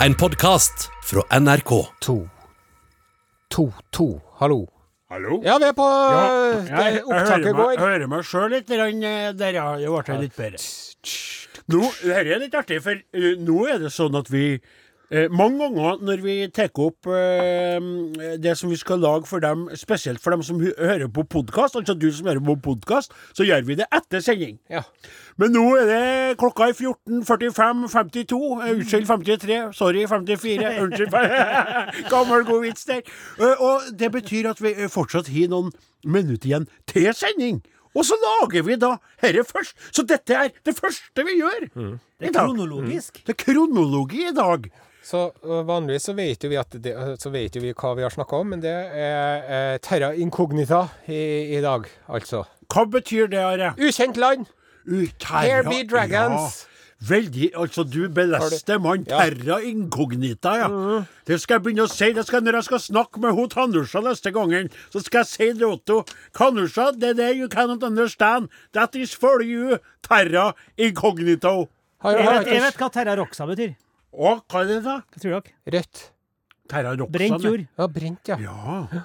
En podkast fra NRK. To. To, to. Hallo. Hallo? Ja, vi er på Ja, det jeg, jeg Opptaket hører meg, går. hører meg sjøl litt grann, eh, der, ja. Det ble litt bedre. Nå, Dette er litt artig, for eh, nå er det sånn at vi eh, mange ganger når vi tar opp eh, det som vi skal lage for dem, spesielt for dem som hører på podkast, altså du som hører på podkast, så gjør vi det etter sending. Ja. Men nå er det klokka er 14.45, 52. eh, Unnskyld, 53. Sorry, 54. Unnskyld. Gammel, god vits der. Eh, Og det betyr at vi eh, fortsatt har noen minutter igjen til sending. Og så lager vi da herre først. Så dette er det første vi gjør. Det er kronologisk. Det er kronologi i dag. Så uh, vanligvis så vet jo vi at det, uh, så vet jo vi hva vi har snakka om, men det er eh, terra incognita i, i dag, altså. Hva betyr det, Are? Ukjent land! Terra- Here be dragons. Ja. Veldig, altså Du beleste mann. Ja. Mm. Terra incognita, ja. Det skal jeg begynne å si. Det skal, når jeg skal snakke med hun Tanusha neste gangen, så skal jeg si det til henne. Kanusha, det er det you cannot understand. That is for you. Terra incognito. Jeg vet, jeg vet hva Terra Roxa betyr. Og hva er det, da? Hva tror dere? Rødt. Terra. Brent jord. Ja, brent, ja. Ja.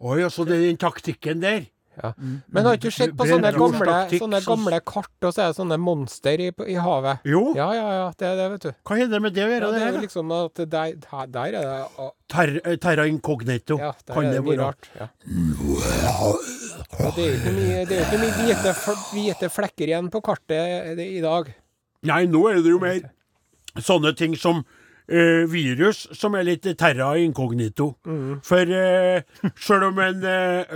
Oi, altså det er den taktikken der. ja. Men har ikke du sett på sånne gamle, sånne gamle kart, og så er det sånne monster i, i havet? Jo. Ja, ja, ja. Det er det, vet du. Hva har det med det å gjøre? det det er liksom at der, der- er det Ter, eh, terra incognito. Ja, der kan er det det være? rart. Ja. Ja, det er jo ikke mye, det er ikke mye hvite, hvite flekker igjen på kartet i dag. Nei, nå er det jo mer sånne ting som eh, virus, som er litt terra incognito. Mm. For uh, sjøl om, en,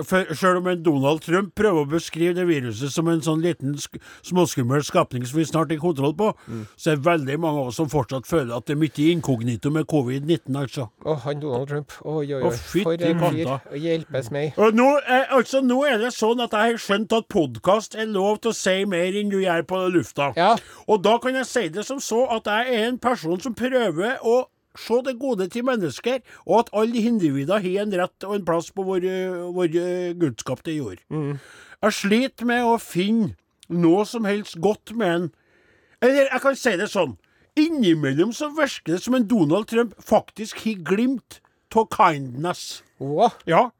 for selv om en Donald Trump prøver å beskrive det viruset som en sånn liten sk småskummel skapning som vi snart har kontroll på, Mm. så er det veldig mange av oss som fortsatt føler at det er mye inkognito med covid-19, altså. Å, han Donald Trump. Oi, oi, oi. For en fyr. Hjelpes meg. Og nå, eh, altså, nå er det sånn at jeg har skjønt at podkast er lov til å si mer enn du gjør på lufta. Ja. Og da kan jeg si det som så at jeg er en person som prøver å se det gode til mennesker, og at alle individer har en rett og en plass på vår, vår gudskapte jord. Jeg sliter med å finne noe som helst godt med en Eller jeg kan si det sånn. Innimellom så virker det som en Donald Trump faktisk har glimt av kindness. Oh. Ja.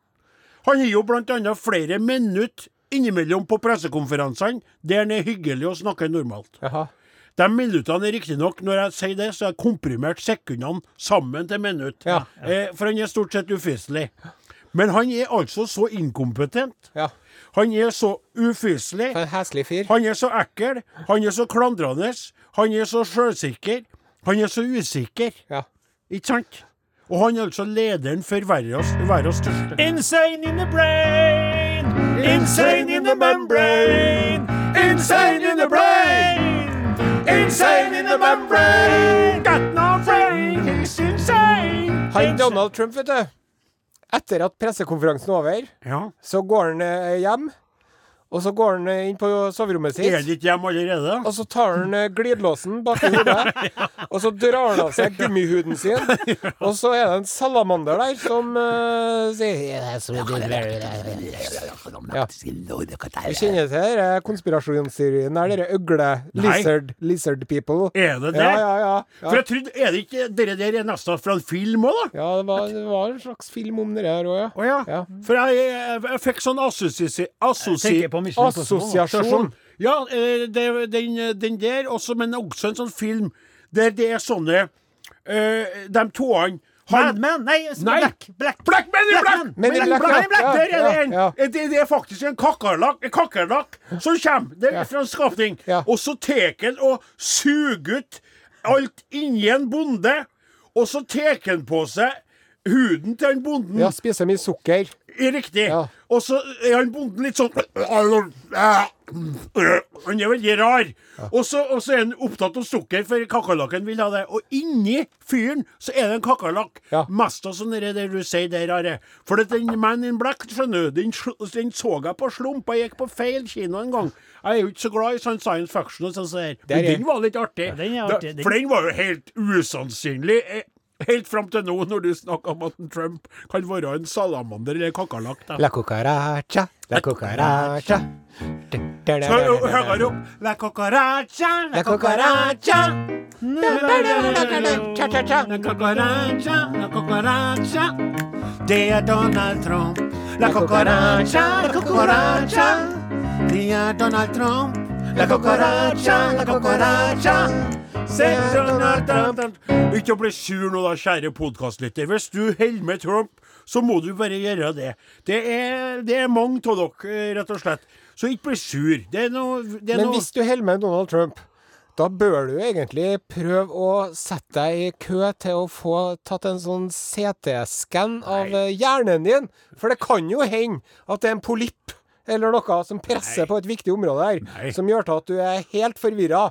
Han har jo annet flere minutter innimellom på pressekonferansene der han er hyggelig og snakker normalt. jaha. De minuttene er riktignok, når jeg sier det, så er jeg komprimert sekundene sammen til minutt. Ja. Eh, for han er stort sett ufyselig. Men han er altså så inkompetent. Ja. Han er så ufyselig. Han er så ekkel. Han er så klandrende. Han er så sjølsikker. Han er så usikker. Ja. Ikke sant? Og han er altså lederen for verdens største Insane in the brain! Insane in the membrane! Insane in the brain! Insane in the membrane! Got no brain, he's insane! Han Donald Trump, vet du. Etter at pressekonferansen er over, Ja. så går han eh, hjem. Og så går han eh, inn på soverommet Er det sitt. ikke hjemme allerede? Og så tar han eh, glidelåsen bak i hodet, og så drar han av seg gummihuden sin. Og så er det en salamander der som uh, sier ja. Vi kjenner til denne konspirasjonsteorien Er dere øgle lizard, lizard people. Er det det? Ja, ja, ja. For jeg trodde, Er det ikke dere der er nesten fra en film òg, da? ja det, var, det var en slags film om det her òg, ja. Å ja. Ja. For jeg, jeg, jeg fikk sånn assosi... assosi Assosiasjon. Ja, eh, det, den, den der også, men også en sånn film der det er sånne eh, De toene Madman? Nei, Nei. Black. Black. Black Men i Black! Men in Black, Men Black, Der er det en! ja. Det, det er faktisk en kakerlakk som kommer. Det er Ja. fra en skapning. Ja. Og så tar han og suger ut alt inni en bonde. Og så tar han på seg huden til han bonden. Ja, spiser mye sukker. Riktig. Ja. Og så er han bonden litt sånn Han er veldig rar. Og, så, og så er han opptatt av sukker, for kakerlakken vil ha det. Og inni fyren så er det en kakerlakk. Ja. Mest av sånn det du sier der, Are. For det, den Man in Black, skjønner du, den, den så jeg på slump. Jeg gikk på feil kino en gang. Jeg er jo ikke så glad i sånn science fiction og sånn. så der. Er Men den var litt artig. Ja, den er Da- artig. Den- For den var jo helt usannsynlig. Helt fram til nå, når du snakker om at Trump kan være en salamander eller kakerlakk. La cucaracha, la cucaracha. Høyere opp. La cucaracha, La cucaracha. La cucaracha, la cucaracha. Det er Donald Trump. La cucaracha, la cucaracha. Det er Donald Trump. La cucaracha, la cucaracha. Ikke bli sur nå, da, kjære podkastlytter. Hvis du holder med Trump, så må du bare gjøre det. Det er, det er mange av dere, rett og slett. Så ikke bli sur. Det er noe, det er Men noe hvis du holder med Donald Trump, da bør du egentlig prøve å sette deg i kø til å få tatt en sånn CT-skann av eh, hjernen din. For det kan jo hende at det er en polypp eller noe som presser Nei. på et viktig område her, Nei. som gjør til at du er helt forvirra.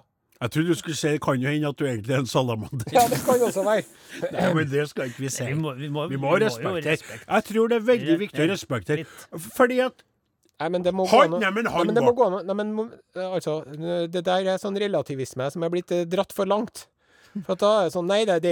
Jeg trodde du skulle si det kan jo hende at du egentlig er en salamander. Ja, det kan jo også være. Nei, men det skal ikke vi si. Vi må, vi må, Vi må jo respektere. respekt. Jeg tror det er veldig viktig å respektere. Fordi at Nei, men det må Han- gå an nei, men han Nei, men det må gå an Nei, men altså Det der er sånn relativisme som er blitt eh, dratt for langt. For da er det sånn Nei, det,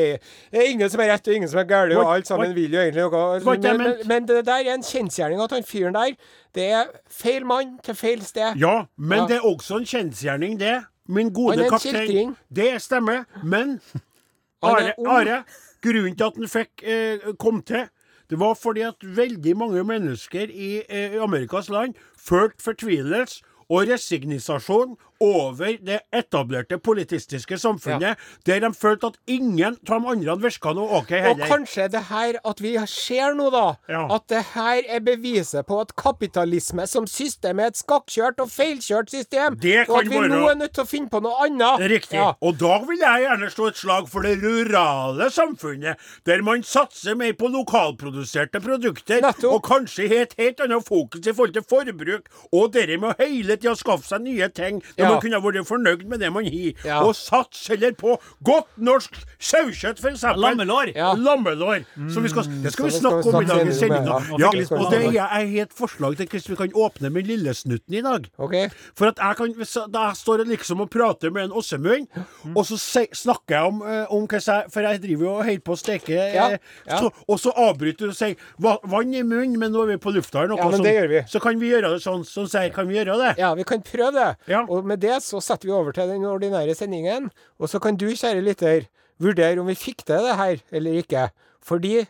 er ingen som er rett og ingen som er galt, og alt sammen vil jo egentlig noe. Men, men, men det der er en kjensgjerning at han fyren der, det er feil mann til feil sted. Ja, men Ja. det er også en kjensgjerning, det. Min gode kaptein. Det stemmer. Men Are. Are grunnen til at han fikk eh, kom til, det var fordi at veldig mange mennesker i eh, Amerikas land følte fortvilelse og resignasjon over det etablerte politistiske samfunnet, der de følte at ingen av de andre virka noe OK Og heller. kanskje det her at vi ser nå, da, Ja. at det her er beviset på at kapitalisme som system er et skakkjørt og feilkjørt system. Det og at vi være- nå er nødt til å finne på noe annet. Riktig. Ja. Og da vil jeg gjerne slå et slag for det rurale samfunnet, der man satser mer på lokalproduserte produkter, Nettopp. og kanskje har et helt annet fokus i forhold til forbruk, og dere med å hele tida skaffe seg nye ting, Ja. Man kunne vært fornøyd med det man har, og satse heller på godt norsk sauekjøtt, eksempel. Lammelår. Lammelår. Så vi skal, det skal vi Så snakke om i dag. dagens sending. Ja, og det er jeg et forslag til hvordan vi kan åpne med Lillesnutten i dag. Okay. For at jeg kan, da jeg står liksom og prater med en Åsemund, og så se, snakker jeg om, eh, om hva jeg For jeg driver jo og holder på å steke, eh, Ja, ja. Så, og så avbryter du og sier "Va- 'vann i munnen', men nå er vi på lufta her. Noe Ja, vi. Så kan vi gjøre det sånn Sånn sier Kan vi gjøre det? Ja, vi kan prøve det. Ja. Og med det så setter vi over til den ordinære sendingen. Og så kan du, kjære lytter, vurdere om vi fikk til det her eller ikke. Fordi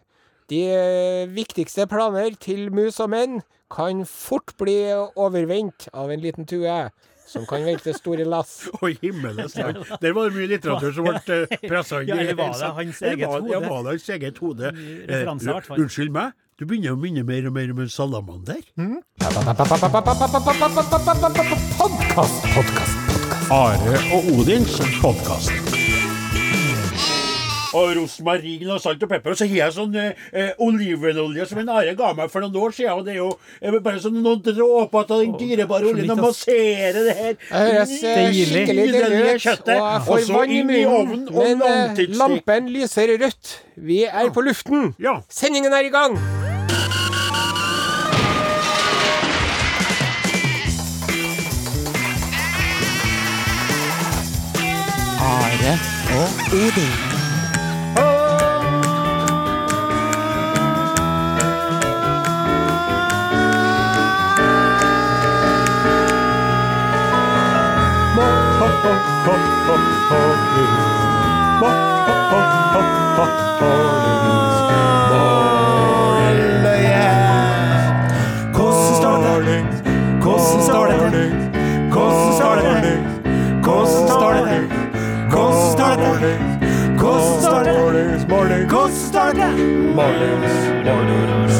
de eh, viktigste planer til mus og menn kan fort bli overvendt av en liten tue som kan velte store lass. Oi, himmelens land. Der var det mye litteratur som ble uh, pressa inn. Ja, eller var det hans eget var- Ja, var det hans eget hode. Eh. Unnskyld meg, du begynner å minne mer og mer om en salamander. Podkast, podkast. Are og Odins podkast. Og rosmarin og salt og pepper. Og så har jeg sånn eh, olivenolje som en Are ga meg for noen år siden. Og det er jo eh, bare sånn noen dråper av den dyrebare oljen og massere det her skikkelig deilig kjøttet. og jeg får så vann i munnen. Men eh, lampen lyser rødt. Vi er på luften. Ja. Sendingen er i gang. Are og Odin. Ho, ho, ho, ho, ho, ho, ho, ho, ho, til? Hvordan står det til?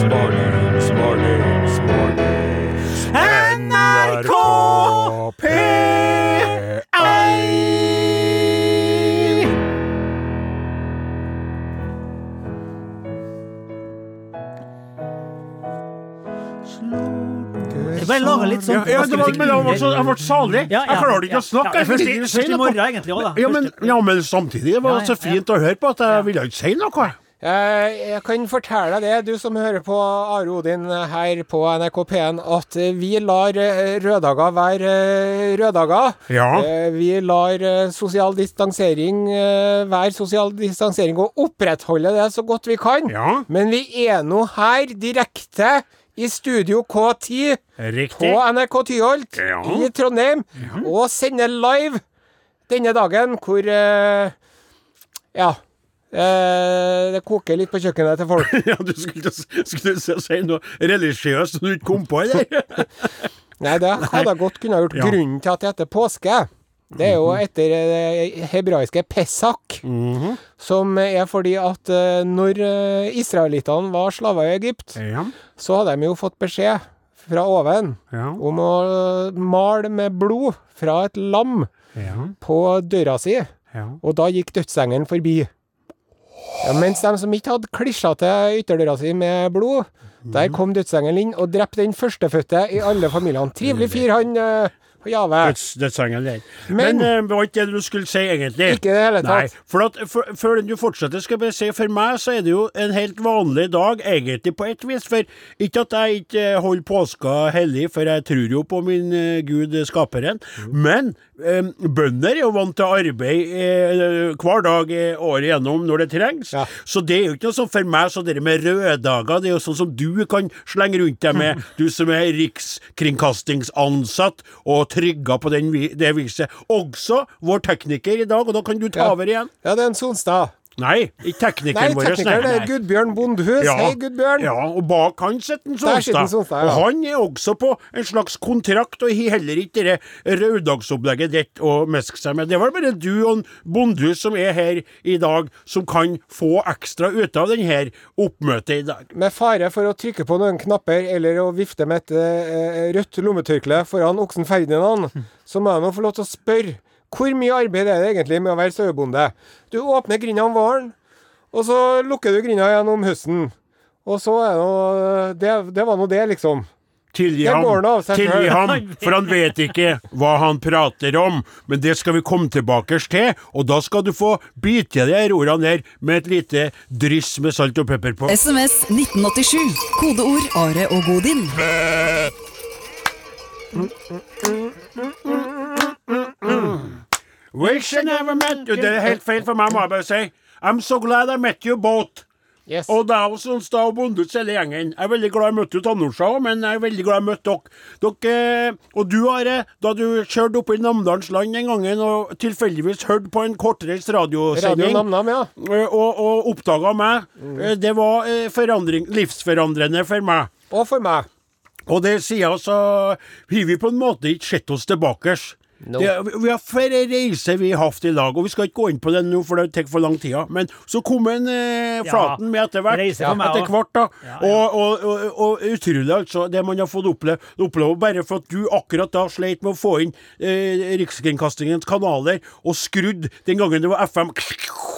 Litt sånn Ja, ja, det var, men jeg ble, så, jeg ble salig. Ja, ja, jeg klarte ikke ja. å snakke. Jeg først, ville ikke si først noe. morgen egentlig også, da. Ja men, ja, men samtidig det var det så ja, fint å høre på at jeg ville ikke si noe. Eh, Jeg kan fortelle deg det, du som hører på Are Odin her på NRK P1, at vi lar eh, røddager være eh, røddager. Ja. Vi lar sosial distansering være sosial distansering og opprettholde det så godt vi kan. Ja. Men vi er nå her direkte i Studio K10 Riktig. på NRK Tyholt Ja. i Trondheim og sender live denne dagen hvor uh, Ja. Eh, det koker litt på kjøkkenet til folk. Ja, du skulle, skulle si noe religiøst som du ikke kom på, eller? Nei, det hadde jeg godt kunne ha gjort. Ja. Grunnen til at det heter påske, det er jo etter det hebraiske Pesach. Som er fordi at eh, når eh, israelittene var slaver i Egypt, Ja. så hadde de jo fått beskjed fra oven Ja. om å male med blod fra et lam Ja. på døra si. ja. Og da gikk dødsengelen forbi. Ja, mens de som ikke hadde klisja til ytterdøra si med blod, der kom dødsengelen inn og drepte den førstefødte i alle familiene. Trivelig fyr, han uh, vel. Jave. Døds. Men, Men- eh, det var ikke det du skulle si, egentlig. Ikke det hele Nei, tatt. for at, for, før du fortsetter, skal jeg bare si for meg så er det jo en helt vanlig dag, egentlig, på et vis. For ikke at jeg ikke holder påska hellig, for jeg tror jo på min uh, Gud, skaperen. skaperen. Men um, bønder er jo vant til arbeid uh, hver dag uh, året gjennom når det trengs. Ja. Så det er jo ikke noe sånn for meg, så det med røddager, det er jo sånn som du kan slenge rundt deg med, du som er rikskringkastingsansatt og trygga på den, det viset. Også vår tekniker i dag, og da kan du ta Ja. over igjen. Ja, det er en Sonstad. Nei, ikke teknikeren vår. teknikeren det er Gudbjørn Bondhus. Ja. Hei, Gudbjørn. Ja, og bak han sitter Sonstad. Sonstad, ja. Og han er også på en slags kontrakt, og har heller ikke det røddagsopplegget ditt å meske seg med. Det var bare du og Bondhus som er her i dag, som kan få ekstra ut av denne oppmøtet i dag. Med fare for å trykke på noen knapper eller å vifte med et uh, rødt lommetørkle foran oksen Ferdinand, så må jeg nå få lov til å spørre. Hvor mye arbeid er det egentlig med å være sauebonde? Du åpner grinda om våren, og så lukker du grinda igjen om høsten. Og så er det Det, det var nå det, liksom. Tilgi ham, tilgi ham, for han vet ikke hva han prater om. Men det skal vi komme tilbake til, og da skal du få bite de her ordene der med et lite dryss med salt og pepper på. SMS 1987. Kodeord Are og Godin. Wish I never met you. Det er helt feil for meg, må jeg bare si. I'm so glad I met you both. Yes. Og det er jo Sonstad og ut hele gjengen. Jeg er veldig glad jeg møtte Tannorsa òg, men jeg er veldig glad jeg møtte dere. dere eh, og du, Are, da du kjørte opp i Namdalens land den gangen og tilfeldigvis hørte på en kortreist Radio radiosending Namnam, ja. eh, og, og oppdaga meg, mm. det var eh, livsforandrende for meg. Og for meg. Og det sier altså Har vi på en måte ikke sett oss tilbake. No. Det, vi har flere reiser vi har hatt i lag, og vi skal ikke gå inn på det nå, for det tar for lang tid. Men så kom en eh, Flaten med etter hvert. etter hvert da. Ja, ja. Og, og, og, og utrolig, altså. Det man har fått oppleve, oppleve bare for at du akkurat da sleit med å få inn eh, Rikskringkastingens kanaler, og skrudd den gangen det var FM.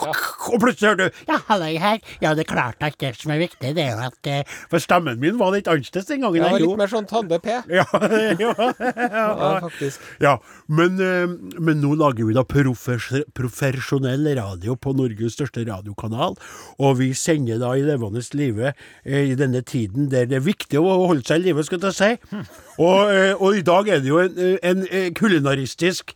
Og plutselig hører du Ja, hallo her. Ja, det er klart at det som er viktig, det er jo at eh, For stemmen min var litt annerledes den gangen. Jeg var litt mer sånn Tande P. Ja, ja, Ja, faktisk. ja. Men, eh, men nå lager vi da profesjonell radio på Norges største radiokanal, og vi sender da i levende live eh, i denne tiden der det er viktig å holde seg i live, skal jeg si. Og, eh, og i dag er det jo en, en kulinaristisk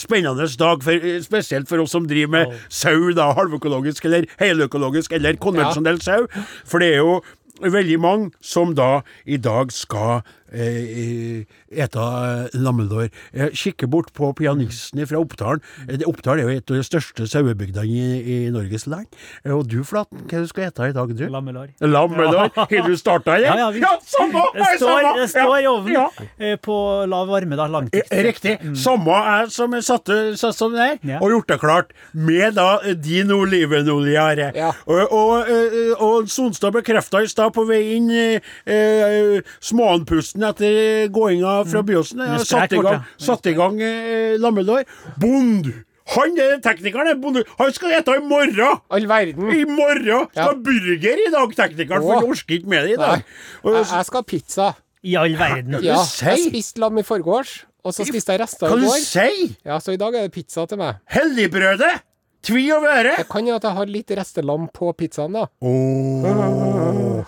spennende dag, for, spesielt for oss som driver med sau, da, halvøkologisk eller heløkologisk eller konvensjonell sau. For det er jo veldig mange som da i dag skal eh, ete eh, lammelår. Jeg kikker bort på pianisten fra Oppdalen. Eh, Oppdal er jo et av de største sauebygdene i, Norges land. Og du, Flaten, hva du skal ete i dag, du? Lammelår. Lammelår? Har du starta igjen? Ja, ja, vi- samme! Det står, det står i Ja, ovnen ja. eh, på lav varme, da. Langtids. Riktig. Riktig. Samme jeg som jeg satte satt som der, Ja. og gjort det klart, med da din olivenolje. Are. Ja. Og, og, og, og Sonstad bekrefta i stad på vei inn eh, eh, småandpusten etter gåinga fra Byåsen. Jeg satte Satt i gang, satt i gang eh, lammelår. Bond! Han er teknikeren, er Bond. Han skal ete i morgen! All verden. I morgen skal Ja. burger i dag, teknikeren, for han orker ikke med det i dag. Og, Jeg, jeg skal ha pizza. I all verden. Ja, jeg spiste lam i forgårs, og så spiste jeg rester hva du går. sier? Ja, så i dag er det pizza til meg. Helligbrødet! Tvi over øret? Det kan jo at jeg har litt restelam på pizzaen, da. Åh,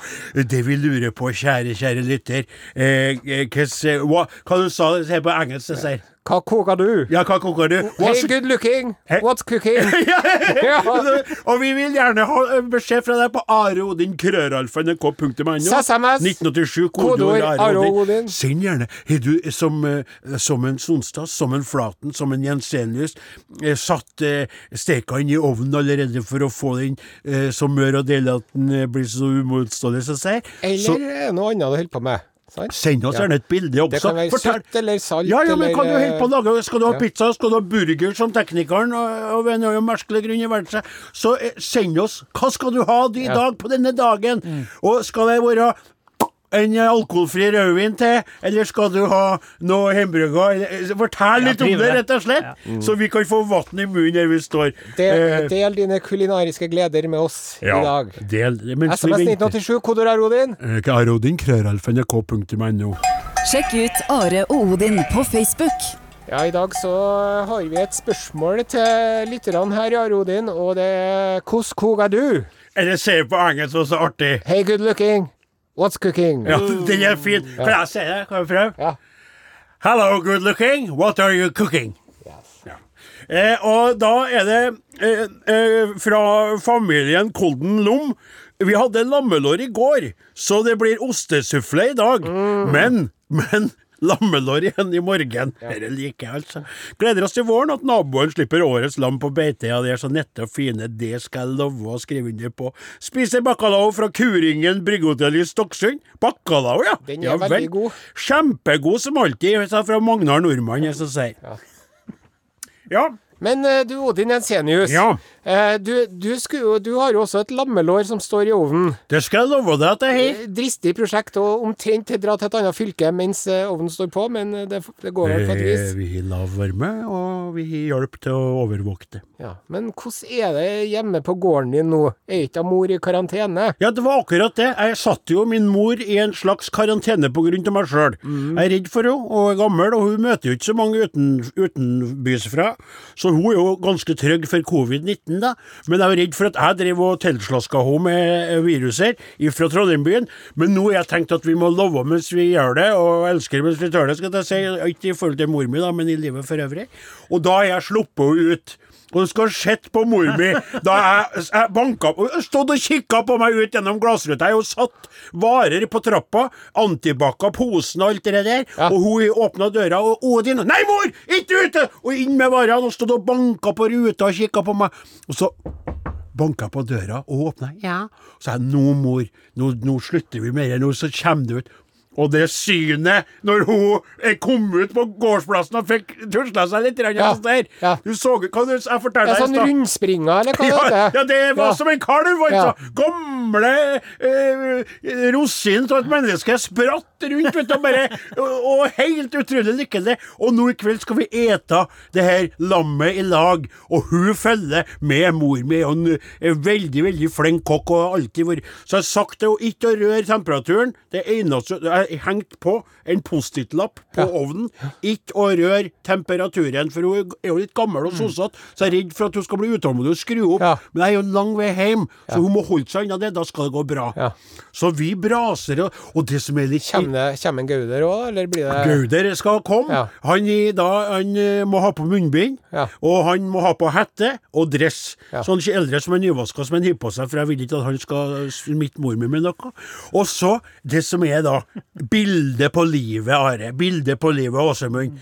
det vi lurer på, kjære, kjære lytter eh, eh, hva, hva, hva du sa du på engelsk? sier? Hva koker du? Ja, hva koker du? Hey, good looking. Hey. What's cooking? Ja. Og vi vil gjerne ha eh, beskjed fra deg på areodin.krøralfa.nrk.no. SMS. 1987, Kodeord areodin. Are Are Odin. Odin. Send gjerne. Har du eh, som, eh, som en Sonstad, som en Flaten, som en Jensenius satt steka inn i ovnen allerede for å få den så mør og deilig at den blir så umotståelig, som sier? Eller så... noe annet du holder på med? Sant? send oss Ja. gjerne et bilde også. Det kan være Fortell- søtt eller salt ja, ja, men eller kan du holde på å lage Skal du ha ja. pizza, skal du ha burger som teknikeren, ved en eller merkelig grunn i verden, så eh, send oss Hva skal du ha i Ja. dag på denne dagen? Og skal det være en alkoholfri rødvin til, eller skal du ha noe hamburger? Fortell litt om det, rett og slett, så vi kan få vann i munnen der vi står. Del, Eh, del dine kulinariske gleder med oss i dag. del, SMS 1987, kodord er Odin. Eh, Arodin, krøralf.nrk.no. Sjekk ut Are og Odin på Facebook. Ja, i dag så har vi et spørsmål til lytterne her i Arodin, og det er Hvordan koker du? Eller sier på engelsk og så artig. Hey, good looking. What's cooking? Ja, den er fin. Kan jeg si det? Kan vi prøve? Ja. Hello, good looking. What are you cooking? Ja. Eh, og da er det eh, eh, fra familien Kolden Lom. Vi hadde lammelår i går, så det blir ostesufflé i dag. Men, men lammelår igjen i morgen. Dette liker jeg, altså. Gleder oss til våren, at naboen slipper årets lam på beite. Ja, de er så nette og fine, det skal jeg love å skrive under på. Spiser bacalao fra Kuringen brygghotell i Stokksund. Bacalao, ja. Den er ja, veldig vel. god. Kjempegod som alltid, sa fra Magnar Nordmann, jeg som sier. Ja. Men eh, du, Odin Jensenius. Ja. Eh, du, du, skulle, du har jo også et lammelår som står i ovnen. Det skal jeg love deg at jeg har. Eh, Dristig prosjekt og omtrent dra til et annet fylke mens eh, ovnen står på, men det, det går vel på et vis. Vi har lav varme, og vi har hjelp til å overvåke det. Ja. Men hvordan er det hjemme på gården din nå? Er ikke mor i karantene? Ja, det var akkurat det. Jeg satte jo min mor i en slags karantene på grunn av meg sjøl. Jeg er redd for henne, og er gammel, og hun møter jo ikke så mange uten, utenbysfra. Så hun er jo ganske trygg for covid-19, da. Men jeg er redd for at jeg drev og tilslaska henne med viruser fra Trondheimbyen. Men nå har jeg tenkt at vi må love mens vi gjør det, og elsker mens vi tør det, skal jeg si. Ikke i forhold til mor mi, men i livet for øvrig. Og da har jeg sluppet henne ut. Og du skal ha sett på mor mi da jeg, jeg banka Stått og kikka på meg ut gjennom glassruta. Jeg har jo satt varer på trappa, antibac posen og alt det der. Ja. Og hun åpna døra, og Odin Nei, mor! Ikke ute! Og inn med varene, og stått og banka på ruta og kikka på meg. Og så banka jeg på døra og åpna. Ja. Så sa jeg nå, mor, nå, nå slutter vi med det, nå så kommer det ut. Og det synet når hun eh, kom ut på gårdsplassen og fikk tusla seg litt Ja, sånn der. ja. Du så Hva du, jeg er deg sånn i stad. rundspringer, eller hva Ja, det ja, det var Ja. som en kalv, altså. Ja. Gamle eh, rosin av et menneske spratt rundt, vet du, og bare og, og helt utrolig lykkelig. Og nå i kveld skal vi ete det her lammet i lag, og hun følger med mor mi. Og er veldig, veldig flink kokk og alltid vært Så jeg har sagt til henne ikke å røre temperaturen. Det eneste Jeg har hengt på en Post-It-lapp på ovnen. Ikke å røre temperaturen, for hun er jo litt gammel og sosete, så jeg er redd for at hun skal bli utålmodig og skru opp. Ja. Men jeg er jo en lang vei hjem, så hun må holde seg unna det. Da skal det gå bra. Ja. Så vi braser, og, og det som er litt det kommer en Gauder òg, eller blir det Gauder skal komme. Ja. Han, i, da, han eh, må ha på munnbind, Ja. og han må ha på hette og dress. Ja. Så han er ikke eldre som er nyvaska som han har på seg, for jeg vil ikke at han skal smitte mor mi med noe. Og så det som er da bildet på livet, Are. Bildet på livet, Åsemund.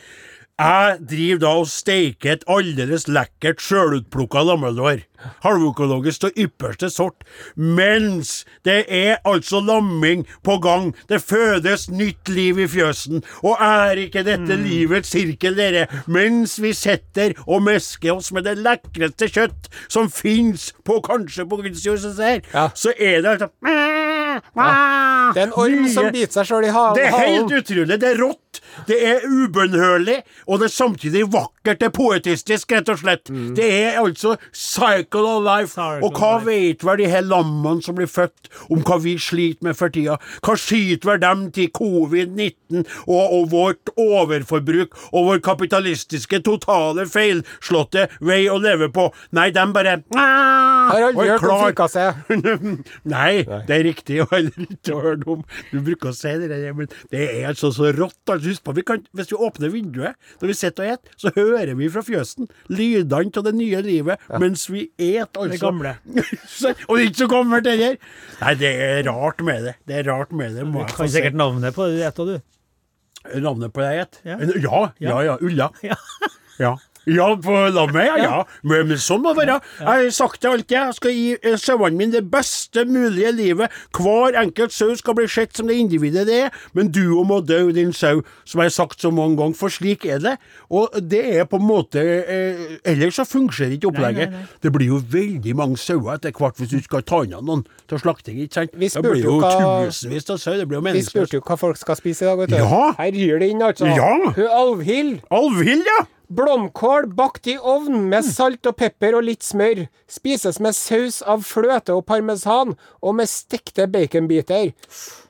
Jeg driver da og steiker et aldeles lekkert sjølutplukka lammelår. Halvøkologisk av ypperste sort. Mens det er altså lamming på gang. Det fødes nytt liv i fjøsen. Og er ikke dette livets sirkel, dere? Mens vi sitter og mesker oss med det lekreste kjøtt som fins på kanskje på Gudshuset her, Ja. så er det altså Det er en orm som biter seg sjøl i halen. det er helt utrolig. Det er rått. Det er ubønnhørlig, og det er samtidig vakkert. Det er poetistisk, rett og slett. Det er altså cycle of life. Cycle og hva life. vet vel de her lammene som blir født, om hva vi sliter med for tida? Hva skyter vel dem til covid-19 og, og vårt overforbruk og vår kapitalistiske, totale, feilslåtte vei å leve på? Nei, dem bare Har aldri og er hørt om frikassé. Nei, det er riktig, og heller ikke hørt om Du bruker å si det der, men det er altså så rått. Altså, husk på, vi kan, hvis vi åpner vinduet når vi sitter og et, så hører vi fra fjøsen lydene av det nye livet mens vi et, altså. Det gamle. Og det er ikke så gammelt heller. Nei, det er rart med det. Det er rart med det, må Du kan si. sikkert navnet på det, du. Navnet på deg et? Ja. Ja, ja, ja. Ulla. Ja. Ja. Ja, på lammet, ja. ja. Men, men sånn må det være. Jeg har sagt det alltid. Jeg skal gi eh, sauene mine det beste mulige livet. Hver enkelt sau skal bli sett som det individet det er, men du må dø, din sau, som jeg har sagt så mange ganger, for slik er det. Og det er på en måte eh, Ellers så fungerer ikke opplegget. Nei, nei, nei. Det blir jo veldig mange sauer etter hvert hvis du skal ta unna noen til slakting, ikke sant? Det blir jo hva- tusenvis av sau. Det blir jo Vi spurte jo hva folk skal spise i dag, vet du. Ja. Her hyr det inn, altså. Ja. Hun Alvhild. Alvhild, ja! Blomkål bakt i ovn med salt og pepper og litt smør. Spises med saus av fløte og parmesan og med stekte baconbiter.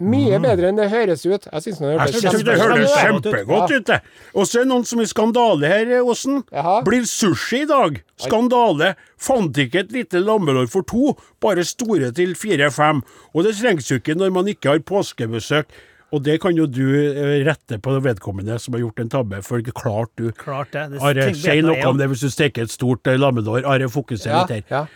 Mye bedre enn det høres ut. Jeg syns det hørtes høres ut. kjempegodt ut, det. Og så er det noen som er skandale her, Åsen. Blir sushi i dag. Skandale. Fant ikke et lite lammelår for to, bare store til fire-fem. Og det trengs jo ikke når man ikke har påskebesøk. Og det kan jo du eh, rette på vedkommende som har gjort en tabbe, for klart du Klart det. det Are, si noe om det hvis du steker et stort lammedår. lammelår. Are, fokuser Ja, litt her. ja.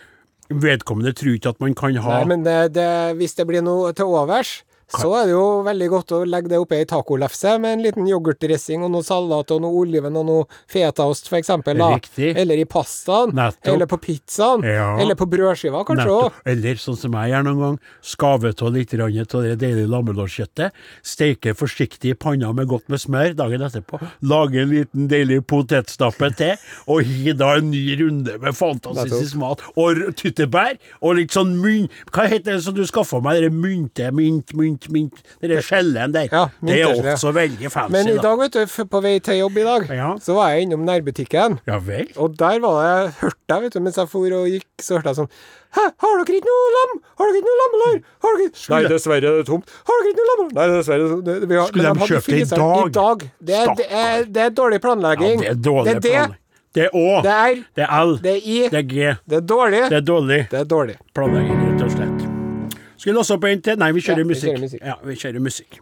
Vedkommende tror ikke at man kan ha Nei, men det, det, hvis det blir noe til overs, så er det jo veldig godt å legge det oppi ei tacolefse med en liten yoghurtdressing og noe salat og noe oliven og noe fetaost, for eksempel. Da. Riktig. Eller i pastaen. Nettopp. Eller på pizzaen. Ja. Eller på brødskiva, kanskje òg. Eller sånn som jeg gjør noen gang, skave av litt av det deilige lammelårskjøttet, steke forsiktig i panna med godt med smør dagen etterpå, lage en liten deilig potetstappe til, og gi da en ny runde med fantastisk mat, og tyttebær, og litt sånn mynt Hva heter det som du skaffa meg, det mynte, mynt, mynt, mynt, det der skjellen der. Ja, det er også veldig fancy, Men i dag, vet du, på vei til jobb i dag, Ja. så var jeg innom nærbutikken. Ja vel? Og der var det hørte jeg, vet du, mens jeg for og gikk, så hørte jeg sånn Hæ, har dere ikke noe lam? Har dere ikke noe lammelår? Har dere ikke Nei, dessverre, det er tomt. Har dere ikke noe lammelår? Nei, dessverre. Det, vi har, Skulle de kjøpt det i dag? I dag. Det er, det er, det er dårlig Ja, planlegging. det er dårlig det er det. Det er Å. Det er Det er L. Det er I. Det er G. Det er dårlig. Det er dårlig. Det er dårlig. Planlegging, rett og slett. Skal vi låse opp en til? Nei, vi kjører Ja, vi musikk. kjører musikk. Ja, vi kjører musikk.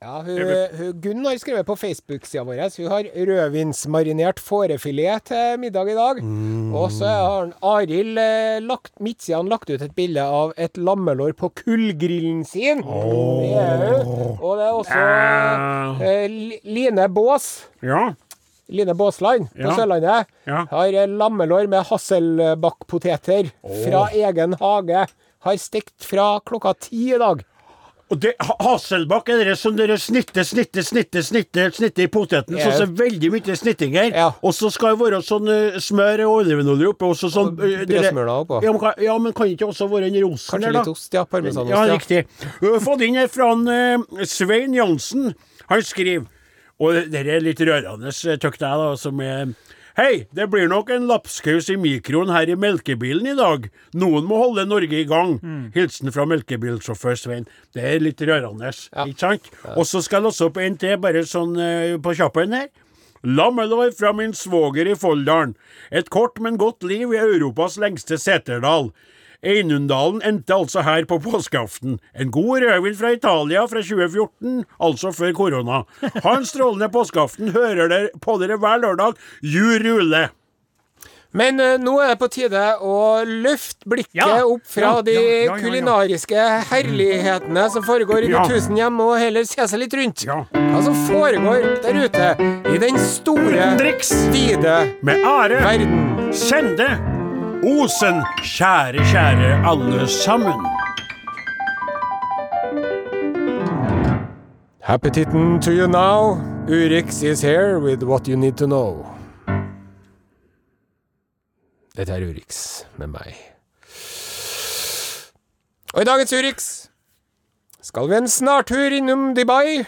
Ja, hun, hun, Gunn har skrevet på Facebook-sida vår Hun har rødvinsmarinert fårefilet til middag i dag. Mm. Og så har Arild eh, lagt, midtsiden lagt ut et bilde av et lammelår på kullgrillen sin. Det er hun. Og det er også Ah. eh, Line Bås. Ja. Line Båsland på Ja. Sørlandet Ja. har eh, lammelår med hasselbakkpoteter fra egen hage. Har stekt fra klokka ti i dag. Og det, Ha- Hasselbakk er det som dere snitter, snitter, snitter, snitter, snitter i poteten. Ja. Sånn som veldig mye snitting her. Ja. Og så skal det være sånn uh, smør og olivenolje oppe. Og så sånn uh, eh, dere- brødsmøla oppå. Ja, men, kan- ja, men kan ikke også være en rosen Kanskje der, litt ost, ja. Parmesanost. Ja, ja. riktig. Har fått inn her fra en, uh, Svein Jansen. Han skriver, og dette er litt rørende, tøkt jeg da, som er Hei, det blir nok en lapskaus i mikroen her i melkebilen i dag. Noen må holde Norge i gang. Hilsen fra melkebilsjåfør Svein. Det er litt rørende, ikke sant? Og så skal jeg låse opp en til, bare sånn uh, på kjappen her. Lammelår fra min svoger i Folldalen. Et kort, men godt liv i Europas lengste seterdal. Einundalen endte altså her på påskeaften. En god rødvin fra Italia fra 2014, altså før korona. Ha en strålende påskeaften. Hører dere på dere hver lørdag. Ju rule. Men uh, nå er det på tide å løfte blikket Ja, opp fra ja, de ja, ja, ja, ja. kulinariske herlighetene som foregår i de Ja. tusen hjem, og heller se seg litt rundt. Ja. Hva som foregår der ute i den store, vide med ære. verden. Kjende. Osen. Kjære, kjære alle sammen. Appetitten to you now. Urix is here with what you need to know. Dette er Urix med meg. Og i dagens Urix skal vi en snartur innom Dubai.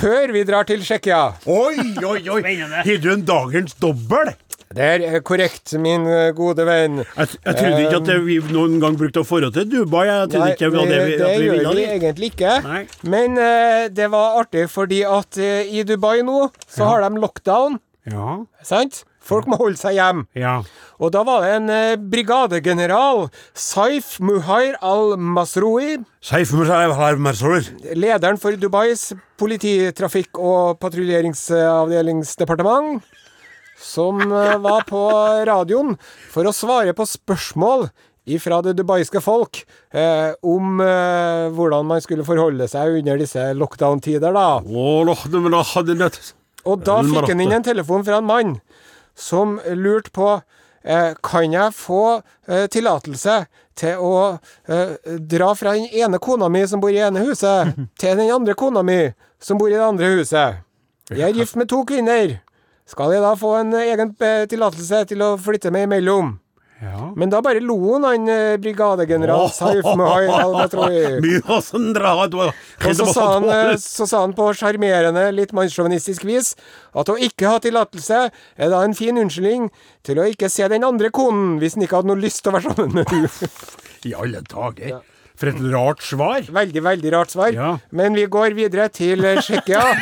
Før vi drar til Tsjekkia. Oi, oi, oi! Har du en dagens dobbel? Det er korrekt, min eh, gode venn. Jeg, jeg trodde ikke at vi noen gang brukte å dra til Dubai. Jeg trodde ikke det det, vi, det at vi gjør ville vi egentlig ikke. Nei. Men uh, det var artig fordi at uh, i Dubai nå så har de lockdown, Ja, sant? Folk må holde seg hjemme. ja. Og da var det en eh, brigadegeneral, Saif Muhair al-Masroui, Seif Mersaur. lederen for Dubais polititrafikk- og patruljeringsavdelingsdepartement, som eh, var på radioen for å svare på spørsmål ifra det dubaiske folk eh, om eh, hvordan man skulle forholde seg under disse lockdown-tider, da. Og da fikk han inn en telefon fra en mann som lurte på eh, Kan jeg få eh, tillatelse til å eh, dra fra den ene kona mi som bor i ene huset, til den andre kona mi som bor i det andre huset? Jeg er gift med to kvinner. Skal jeg da få en egen eh, tillatelse til å flytte meg imellom? Ja. Men da bare lo han, han eh, brigadegeneral Saif Mahai al-Matroui. Sånn Og så sa, han, eh, så sa han på sjarmerende, litt mannssjåvinistisk vis at å ikke ha tillatelse er da en fin unnskyldning til å ikke se den andre konen hvis han ikke hadde noe lyst til å være sammen med henne. I alle dager. For et rart svar. Veldig, veldig rart svar. Ja. Men vi går videre til eh, Tsjekkia.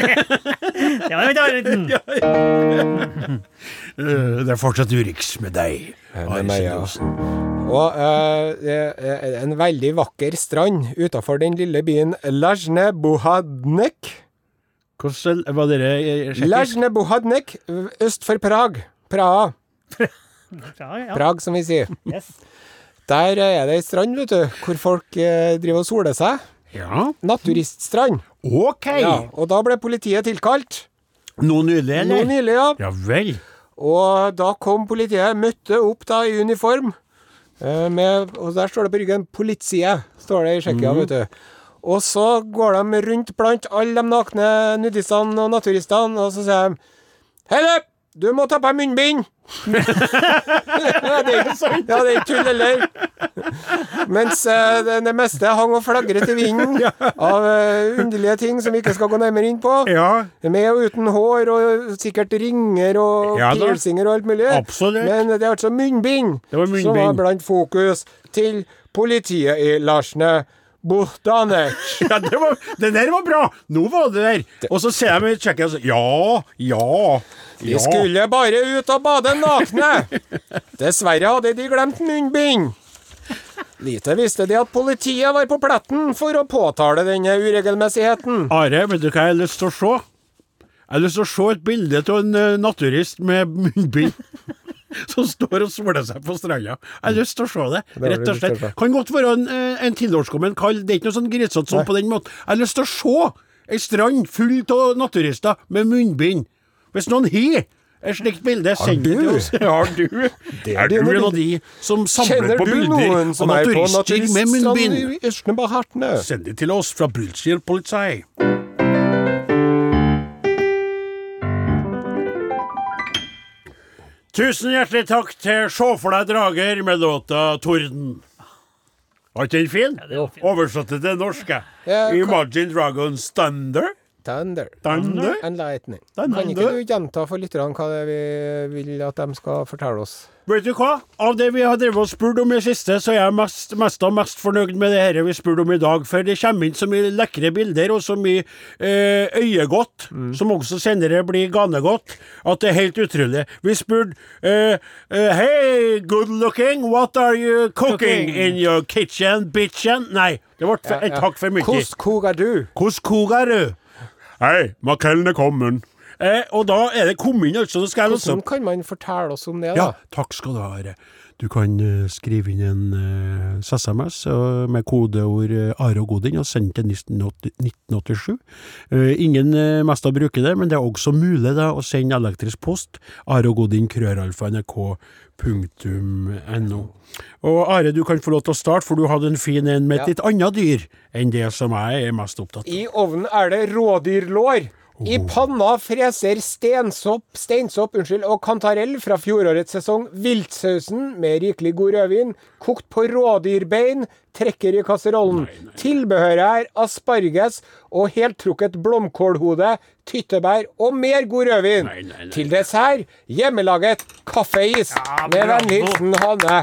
Det. Eh, Det er fortsatt Urix med deg. med meg, ja. Og uh, det en veldig vakker strand utafor den lille byen Lajne Bohadnek. Hvordan var dere tsjekkisk? Lajne Bohadnek øst for Prag. Praha. Ja, ja. Prag, som vi sier. Yes. Der er det ei strand, vet du, hvor folk eh, driver og soler seg. Ja. Naturiststrand. OK! Ja, og da ble politiet tilkalt. Nå nylig, Nå eller? nylig, ja. Ja vel. Og da kom politiet, møtte opp da i uniform. eh, Med, og der står det på ryggen 'Politiet', står det i Tsjekkia, vet du. Og så går de rundt blant alle de nakne nudistene og naturistene, og så sier de 'Hei, du! Du må ta på deg munnbind!' ja, det er ikke sånn. Ja, det er ikke tull heller. Mens uh, det, det meste hang og flagret i vinden av uh, underlige ting som vi ikke skal gå nærmere inn på. Ja, Med og uten hår, og sikkert ringer og Ja piercinger og alt mulig. Absolutt. Men det er altså munnbind, Det var munnbind. som var blant fokus til politiet i Larsne Bohdanec. ja det, var, det der var bra! Nå var det der. Og så ser jeg meg i Tsjekkia og sier ja, ja, ja. ja. skulle bare ut og bade nakne. Dessverre hadde de glemt munnbind. Lite visste de at politiet var på pletten for å påtale denne uregelmessigheten. Are, vet du hva jeg har lyst til å se? Jeg har lyst til å se et bilde av en eh, naturist med munnbind. Som står og soler seg på stranda. Jeg har lyst til å se det, rett og slett. Kan godt være en, eh, en tilårskommen kall. Det er ikke noe sånn grisete sånn på den måten. Jeg har lyst til å se ei strand full av naturister med munnbind. Hvis noen har et slikt bilde, send det til oss. Har du? Det er du dine en av de som samler på du bilder av er naturister med munnbind? Send det til oss fra Brylskir politi. Tusen hjertelig takk til Sjå for deg drager med låta 'Torden'. Var ikke den fin? Oversatt til det norske. Ja, Imagine Dragons Thunder. Thunder. Thunder? And lightning. Thunder. Kan ikke du gjenta for lytterne hva det er vi vil at de skal fortelle oss? Vet du hva? Av det vi har drevet og spurt om i siste, så er jeg mest, mest og mest fornøyd med det her vi spurte om i dag. For det kommer inn så mye lekre bilder og så mye eh, øyegodt, som også senere blir ganegodt, at det er helt utrolig. Vi spurte eh, eh, Hey, good looking, what are you cooking, Cooking. in your kitchen, bitchen? Nei, det ble for, et hakk for mye. Hvordan kok er du? Hvordan kok er du? Hei, makrellen er kommet. Eh, og da er det kommet inn, altså. Hvordan kan man fortelle oss om det, da? ja, takk skal du ha. Are. Du kan eh, skrive inn en SMS eh, med kodeord Are og Godin og sende til 1987. Eh, ingen mest av bruker det, men det er også mulig da, å sende elektrisk post. Are og Godin, krøralfa, nrk.no. Og Are, du kan få lov til å starte, for du hadde en fin en med et Ja. litt annet dyr enn det som jeg er mest opptatt av. I ovnen er det rådyrlår. I panna freser stensopp, steinsopp unnskyld, og kantarell fra fjorårets sesong. Viltsausen med rikelig god rødvin. Kokt på rådyrbein. Trekker i kasserollen. Tilbehøret er asparges og heltrukket blomkålhode, tyttebær og mer god rødvin. Nei, nei, nei. Til dessert hjemmelaget kaffeis. med vennlig hilsen Hanne.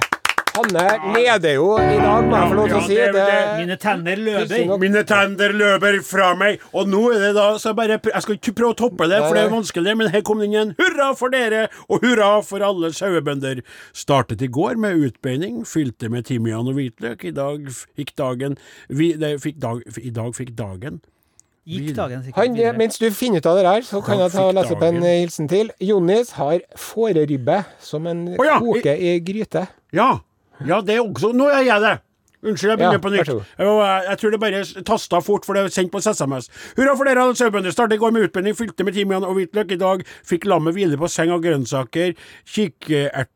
Hanne leder jo i dag, må jeg få lov til å si. det- Mine tenner løper. Mine tenner løper fra meg, og nå er det da så jeg bare, Jeg skal ikke prøve å toppe det, for det er vanskelig, men her kom det inn en hurra for dere, og hurra for alle sauebønder. Startet i går med utbeining, fylte med timian og hvitløk. I dag fikk dagen vi, det, fikk dag, I dag fikk dagen Gikk dagen sikkert Han, videre. mens du finner ut av det der, så kan jeg ta og lese opp en eh, hilsen til. Jonis har fåreribbe som en oh, ja, koke i gryte. Ja, ja, det er også Nå er jeg det! Unnskyld, jeg begynner Ja, på nytt. Jeg, jeg tror det bare tasta fort, for det er sendt på SMS. Hurra for dere, sauebønder. Startet i går med utbending, fylte med timian og hvitløk. I dag fikk lammet hvile på seng av grønnsaker, kikert...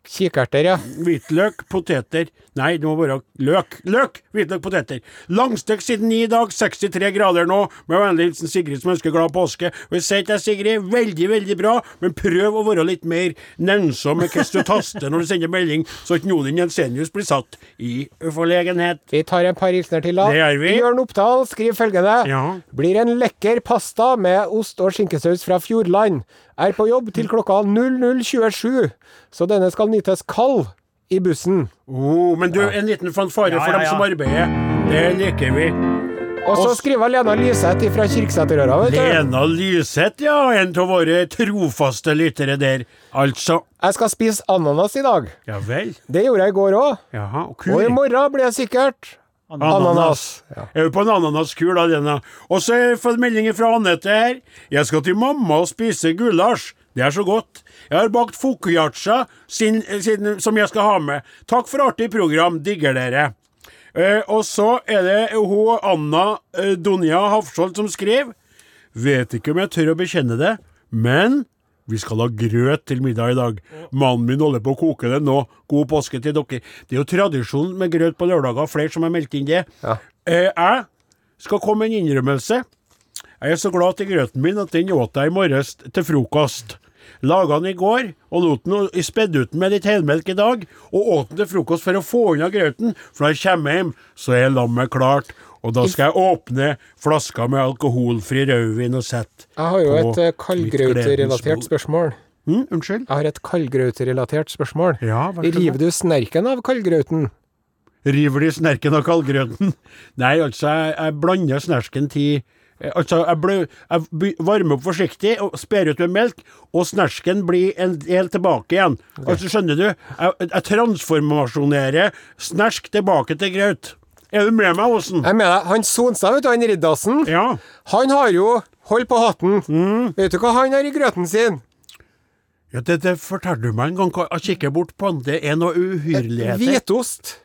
Kik Kikerter, ja. Hvitløk, poteter Nei, det må være løk. Løk! Hvitløk, poteter. Langstekt siden ni i dag, 63 grader nå. Med vennlig hilsen Sigrid som ønsker glad påske. Og jeg sier til deg, Sigrid, veldig, veldig bra, men prøv å være litt mer nennsom med hvordan du taster når du sender melding, så ikke Odin Jensenius blir satt i forlegenhet. Vi tar en par hilsener til, da. Det gjør vi. Jørn Oppdal skriver følgende. Ja. Blir en lekker pasta med ost og skinkesaus fra Fjordland. Er på jobb til klokka 00.27, så denne skal nytes kald i bussen. Oh, men du, en liten fanfare Ja, for ja, dem som arbeider. Det liker vi. Og så skriver Lena Lyseth fra Kirksæterøra. Lena Lyseth, ja. En av våre trofaste lyttere der. Altså. Jeg skal spise ananas i dag. Ja vel. Det gjorde jeg i går òg. Og Og i morgen blir jeg sikkert ananas. Ja. Er jo på en ananaskur da, Lena? Og så har jeg fått meldinger fra Anette her. Jeg skal til mamma og spise gulasj. Det er så godt. Jeg har bakt fokuyacha som jeg skal ha med. Takk for artig program. Digger dere. Eh, og så er det hun Anna eh, Donja Hafskjold som skrev Vet ikke om jeg tør å bekjenne det, men vi skal ha grøt til middag i dag. Mannen min holder på å koke det nå. God påske til dere. Det er jo tradisjon med grøt på lørdager, flere som har meldt inn det. Ja. Eh, jeg skal komme med en innrømmelse. Jeg er så glad til grøten min at den åt jeg i morges til frokost. Laga den i går, og lot den spedde ut den med litt helmelk i dag, og åt den til frokost for å få unna grøten, for når jeg kommer hjem, så er lammet klart. Og da skal jeg åpne flaska med alkoholfri rødvin og sette Jeg har jo et eh, kaldgrauterelatert spørsmål. Mm, unnskyld? Jeg har et kaldgrauterelatert spørsmål. Ja. River du snerken av kaldgrauten? River de snerken av kaldgrauten? Nei, altså, jeg, jeg blander snersken til Altså, jeg, ble, jeg varmer opp forsiktig og sper ut med melk, og snersken blir en del tilbake igjen. Altså, skjønner du? Jeg, jeg transformasjonerer snersk tilbake til graut. Er du med meg, Åsen? Jeg mener, han Sonstad, vet du, han Riddarsen, Ja. han har jo Hold på hatten. Mm. Vet du hva han har i grøten sin? ja det, det forteller du meg en gang. Jeg kikker bort på han. Det er noe uhyrligheter. Hvitost.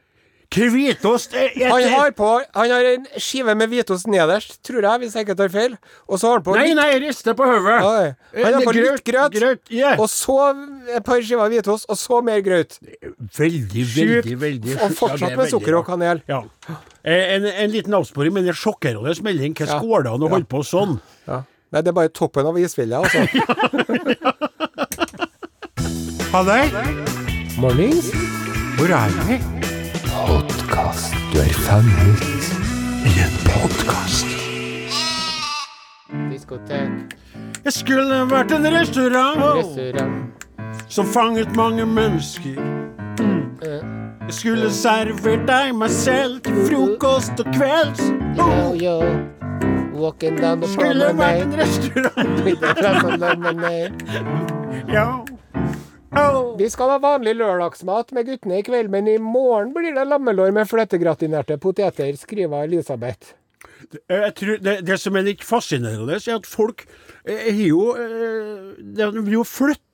Hvitost er, er, Han har på Han har en skive med hvitost nederst, tror jeg, hvis jeg ikke tar feil. Og så har han på Nei, litt, nei, riste på hodet. Han har på litt grøt, grøt yeah. og så et par skiver hvitost, og så mer grøt. Veldig, Sjukt. veldig, veldig Og fortsatt med sukker og kanel. Ja. Eh, En, en liten avsporing, men det er sjokkerende melding. Hvordan Ja. går det an å holde på sånn? Ja. Nei, det er bare toppen av isfjellet, altså. Ha det! Mornings. Hvor er vi? Podkast. Du er fanget I en podkast. Diskotek, Jeg skulle vært en restaurant restaurant. som fanget mange mennesker. Eh, Jeg skulle servert deg meg selv til frokost og kvelds. Yo, yo. Walking down the Skulle vært en restaurant. With the promenade. Ja. Vi skal ha vanlig lørdagsmat med guttene i kveld, men i morgen blir det lammelår med fløtegratinerte poteter, skriver Elisabeth. Eh, Jeg tror det, det som er litt fascinerende, er at folk eh, har jo eh, De vil jo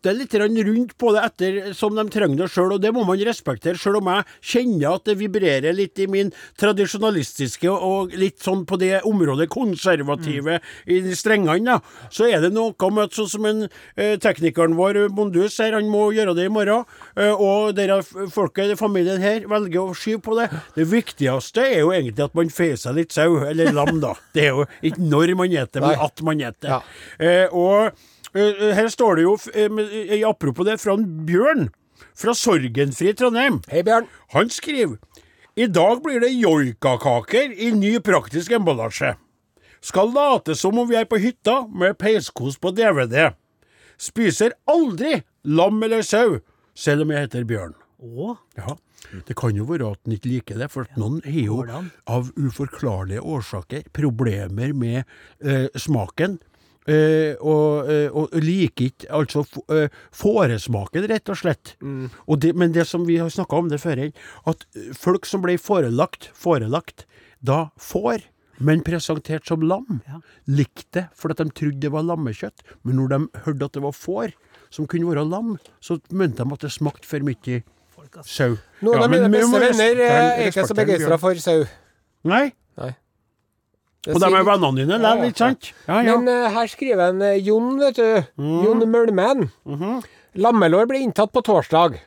flytte litt rundt på det etter som de trenger det sjøl, og det må man respektere. Sjøl om jeg kjenner at det vibrerer litt i min tradisjonalistiske og litt sånn på det området konservative i de strengene, da, så er det noe med at sånn som en eh, teknikeren vår, Bondus, her, han må gjøre det i morgen, eh, og dere folket i familien her velger å skyve på det. Det viktigste er jo egentlig at man feier seg litt sau, eller lam, da. Det er jo ikke når man eter, men at man eter. Ja. Eh, og her står det jo, eh, eh, apropos det, fra Bjørn fra Sorgenfri Trondheim. Hei, Bjørn. Han skriver I dag blir det joikakaker i ny praktisk emballasje. Skal late som om vi er på hytta med peiskos på DVD. Spiser aldri lam eller sau, selv om jeg heter Bjørn. Åh? Ja, det kan jo være at han ikke liker det, for at noen har jo av uforklarlige årsaker problemer med eh, smaken. Eh, og, eh, og liker ikke altså f- eh, fåresmaken, rett og slett. Og det, men det som vi har snakka om det før, at eh, folk som ble forelagt, forelagt da får, men presentert som lam, Ja. likte det fordi de trodde det var lammekjøtt. Men når de hørte at det var får som kunne være lam, så mente de at det smakte for mye folk, sau. Noen Ja, av men mine beste venner er ikke så begeistra for sau. Nei, og de er Ja, ja, ikke sant? Ja, ja. Men uh, her skriver en uh, Jon, vet du. Mm. Jon Mølmen. -hmm. Lammelår ble inntatt på torsdag.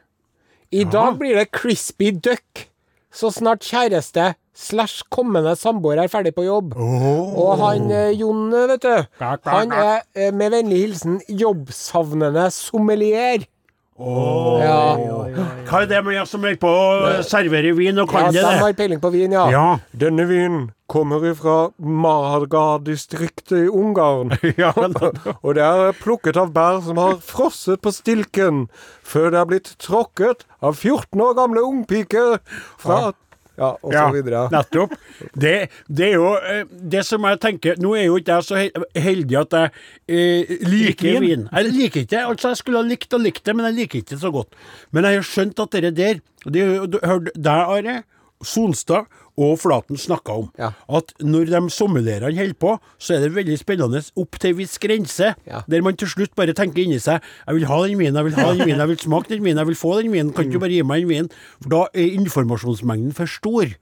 I dag blir det crispy duck. Så snart kjæreste slash kommende samboer er ferdig på jobb. Og han uh, Jon, vet du. Han er med vennlig hilsen jobbsavnende sommelier. Ja. Hva er det med jeg som er på å servere vin og Ja, kan de det? har peiling på vin, ja. Ja. Denne vinen kommer fra Marga-distriktet i Ungarn. Ja, Og det er plukket av bær som har frosset på stilken før det er blitt tråkket av 14 år gamle ungpiker fra Ja, og så ja, videre. nettopp. Det, det er jo eh, det som jeg tenker Nå er jo ikke jeg så heldig at jeg eh, liker vin. Jeg liker ikke. Altså, jeg skulle ha likt og likt det, men jeg liker ikke det så godt. Men jeg har skjønt at det der og Det har du hørt deg, Are, Sonstad og Flaten snakka om. Ja. At når de sommelierene holder på, så er det veldig spennende opp til en viss grense. Ja. Der man til slutt bare tenker inni seg Jeg vil ha den vinen, jeg vil ha den vinen, jeg vil smake den vinen, jeg vil få den vinen. Kan ikke du bare gi meg den vinen? For da er informasjonsmengden for stor.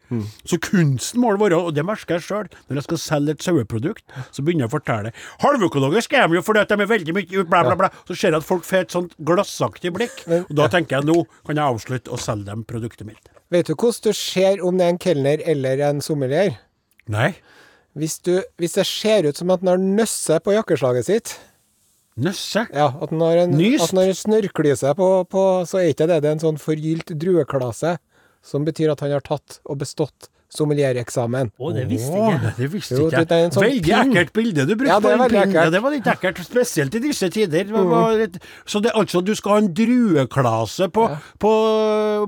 Så kunsten må det være, og det merker jeg sjøl, når jeg skal selge et saueprodukt, så begynner jeg å fortelle. Halvøkologisk er de jo fordi de er veldig mye bla, bla, bla. Så ser jeg at folk får et sånt glassaktig blikk, og da tenker jeg nå kan jeg avslutte å selge dem produktet mitt. Vet du hvordan du ser om det er en kelner eller en sommelier? Nei. Hvis, du, hvis det ser ut som at han har nøsse på jakkeslaget sitt, Nøsse. ja, at han har en, Nyst? at han har en snørrklyse på, på, så er ikke det det er en sånn forgylt drueklase, som betyr at han har tatt og bestått sommeliereksamen. Å, det visste ikke jeg. det visste Jo, ikke jeg. det en sånn veldig pinn. ekkelt bilde du brukte. Ja, det på den veldig pinnen. Ja, det var litt ekkelt, spesielt i disse tider. Mm. var Så det, altså, du skal ha en drueklase på, på,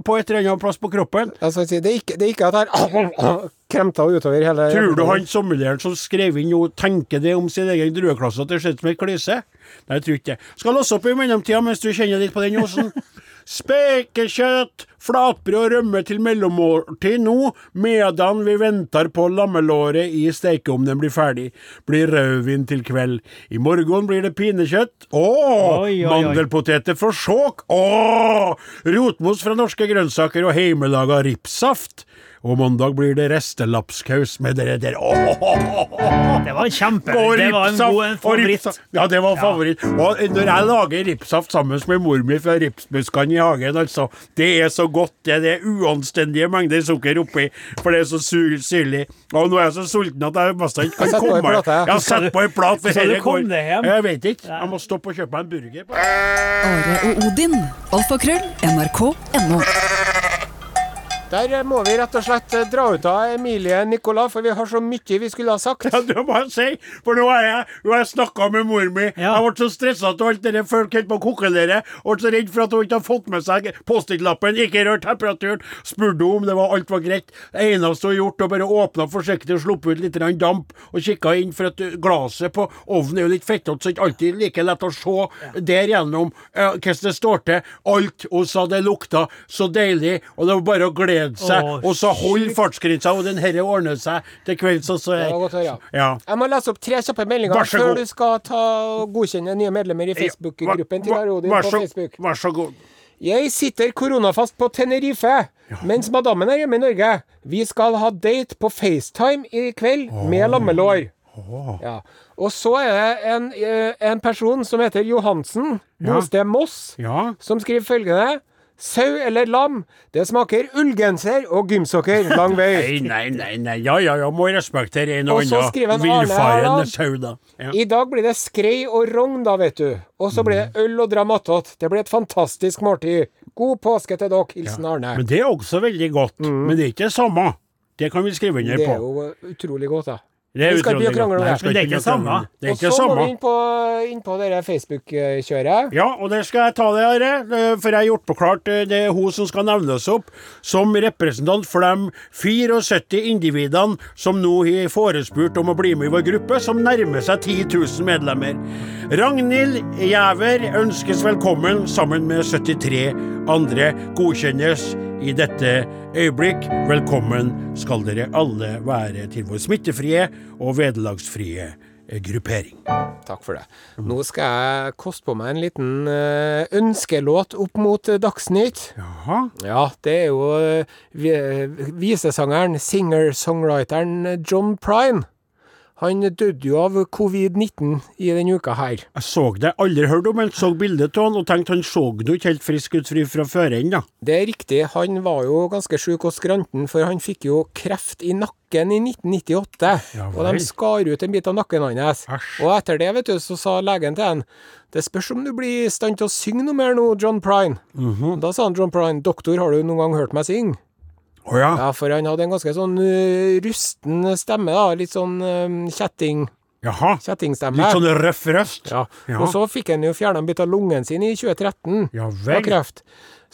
på et eller annet plass på kroppen? Altså, det, er ikke, det er ikke at han kremta utover hele Tror du han sommelieren som skrev inn noe, tenker det om sin egen drueklasse, at det ser ut som ei klyse? Nei, jeg tror ikke det. Skal låse opp i mellomtida mens du kjenner litt på den osen. Spekekjøtt, flatbrød og rømme til mellommåltid nå, medan vi venter på lammelåret i stekeovnen blir ferdig. Blir rødvin til kveld. I morgen blir det pinnekjøtt. Å! Mandelpoteter for sjåk. Å! Rotmos fra norske grønnsaker og heimelaga ripssaft. Og mandag blir det restelapskaus med dere der. Åh! Det var kjempe Og Det var en god en favoritt. Ja, det var favoritt. Og når jeg lager ripsaft sammen med mor mi fra ripsbuskene i hagen, altså, det er så godt. Det er det uanstendige mengder sukker oppi, for det er så sur- syrlig. Og nå er jeg så sulten at jeg nesten ikke kan komme meg. Ja, sett på en plat. for dette går- hjem? Jeg vet ikke. Jeg må stoppe og kjøpe meg en burger. Are og Odin. Alfakrøll. NRK.no. Der eh, må vi rett og slett eh, dra ut av Emilie Nicolas, for vi har så mye vi skulle ha sagt. Ja, du må si, for nå har jeg, nå har jeg snakka med mor mi. Ja. Jeg ble så stressa av alt det folk holdt på å kokkelere. Ble så redd for at hun ikke har fått med seg Post-It-lappen, ikke rør temperaturen. Spurte hun om det var alt var greit. Det eneste hun har gjort, var bare åpna forsiktig og sluppet ut litt grann damp, og kikka inn, for at glasset glaset på ovnen er jo litt fettete, så det er ikke alltid like lett å se der gjennom uh, hvordan det står til. Alt hun sa det lukta så deilig, og det var bare å glede seg. Åh, og så hold fartsgrensa, og den herre ordner seg til kvelds. og så er, ja. Jeg må lese opp tre kjappe meldinger før god. du skal ta godkjenne nye medlemmer i Facebook-gruppen til Arodin på Facebook. Vær så god. Jeg sitter koronafast på Tenerife, mens madammen er hjemme i Norge. Vi skal ha date på FaceTime i kveld med lammelår. Ja. Og så er det en, eh, en person som heter Johansen, bosted Moss, Ja. som skriver følgende. Sau eller lam. Det smaker ullgenser og gymsokker lang vei. nei, nei, nei. Ja, ja, ja, må respektere en og annen villfarende sau, da. Ja. I dag blir det skrei og rogn, da, vet du. Og så blir det øl og dram. Det blir et fantastisk måltid. God påske til dere. Hilsen Arne. Men det er også veldig godt. Men det er ikke det samme. Det kan vi skrive under på. Det er jo utrolig godt, da. Det er Vi skal ikke utrolig krangle om det. Det er ikke det samme. det. er ikke Og så må vi inn på, inn på dere Facebook-kjøret. Ja, og det skal jeg ta det, Are. eh, For jeg har gjort på klart eh, det er hun som skal nevnes opp som representant for de 74 individene som nå har forespurt om å bli med i vår gruppe, som nærmer seg 10 000 medlemmer. Ragnhild Gjæver ønskes velkommen sammen med 73 andre godkjennes i dette øyeblikk. Velkommen skal dere alle være til vår smittefrie og vederlagsfrie gruppering. Takk for det. Nå skal jeg koste på meg en liten eh, ønskelåt opp mot eh, Dagsnytt. Jaha. Ja, det er jo eh, visesangeren, singer-songwriteren John Prine. Han døde jo av covid-19 i denne uka her. Jeg så det, aldri hørt om han, så bildet av han og tenkte han så jo ikke helt frisk ut fra før ennå. Det er riktig, han var jo ganske sjuk og skranten, for han fikk jo kreft i nakken i 1998. Ja og de skar ut en bit av nakken hans. Asj. Og etter det, vet du, så sa legen til han det spørs om du blir i stand til å synge noe mer nå, John Prine. Mhm. Da sa han John Prine, doktor, har du noen gang hørt meg synge? Å ja. Ja, for han hadde en ganske sånn uh, rusten stemme, da. Litt sånn um, kjetting, Jaha. kjettingstemme. Litt sånn røff røst. Ja. Ja. Og så fikk han jo fjerna en bit av lungen sin i 2013 Ja av vel. kreft.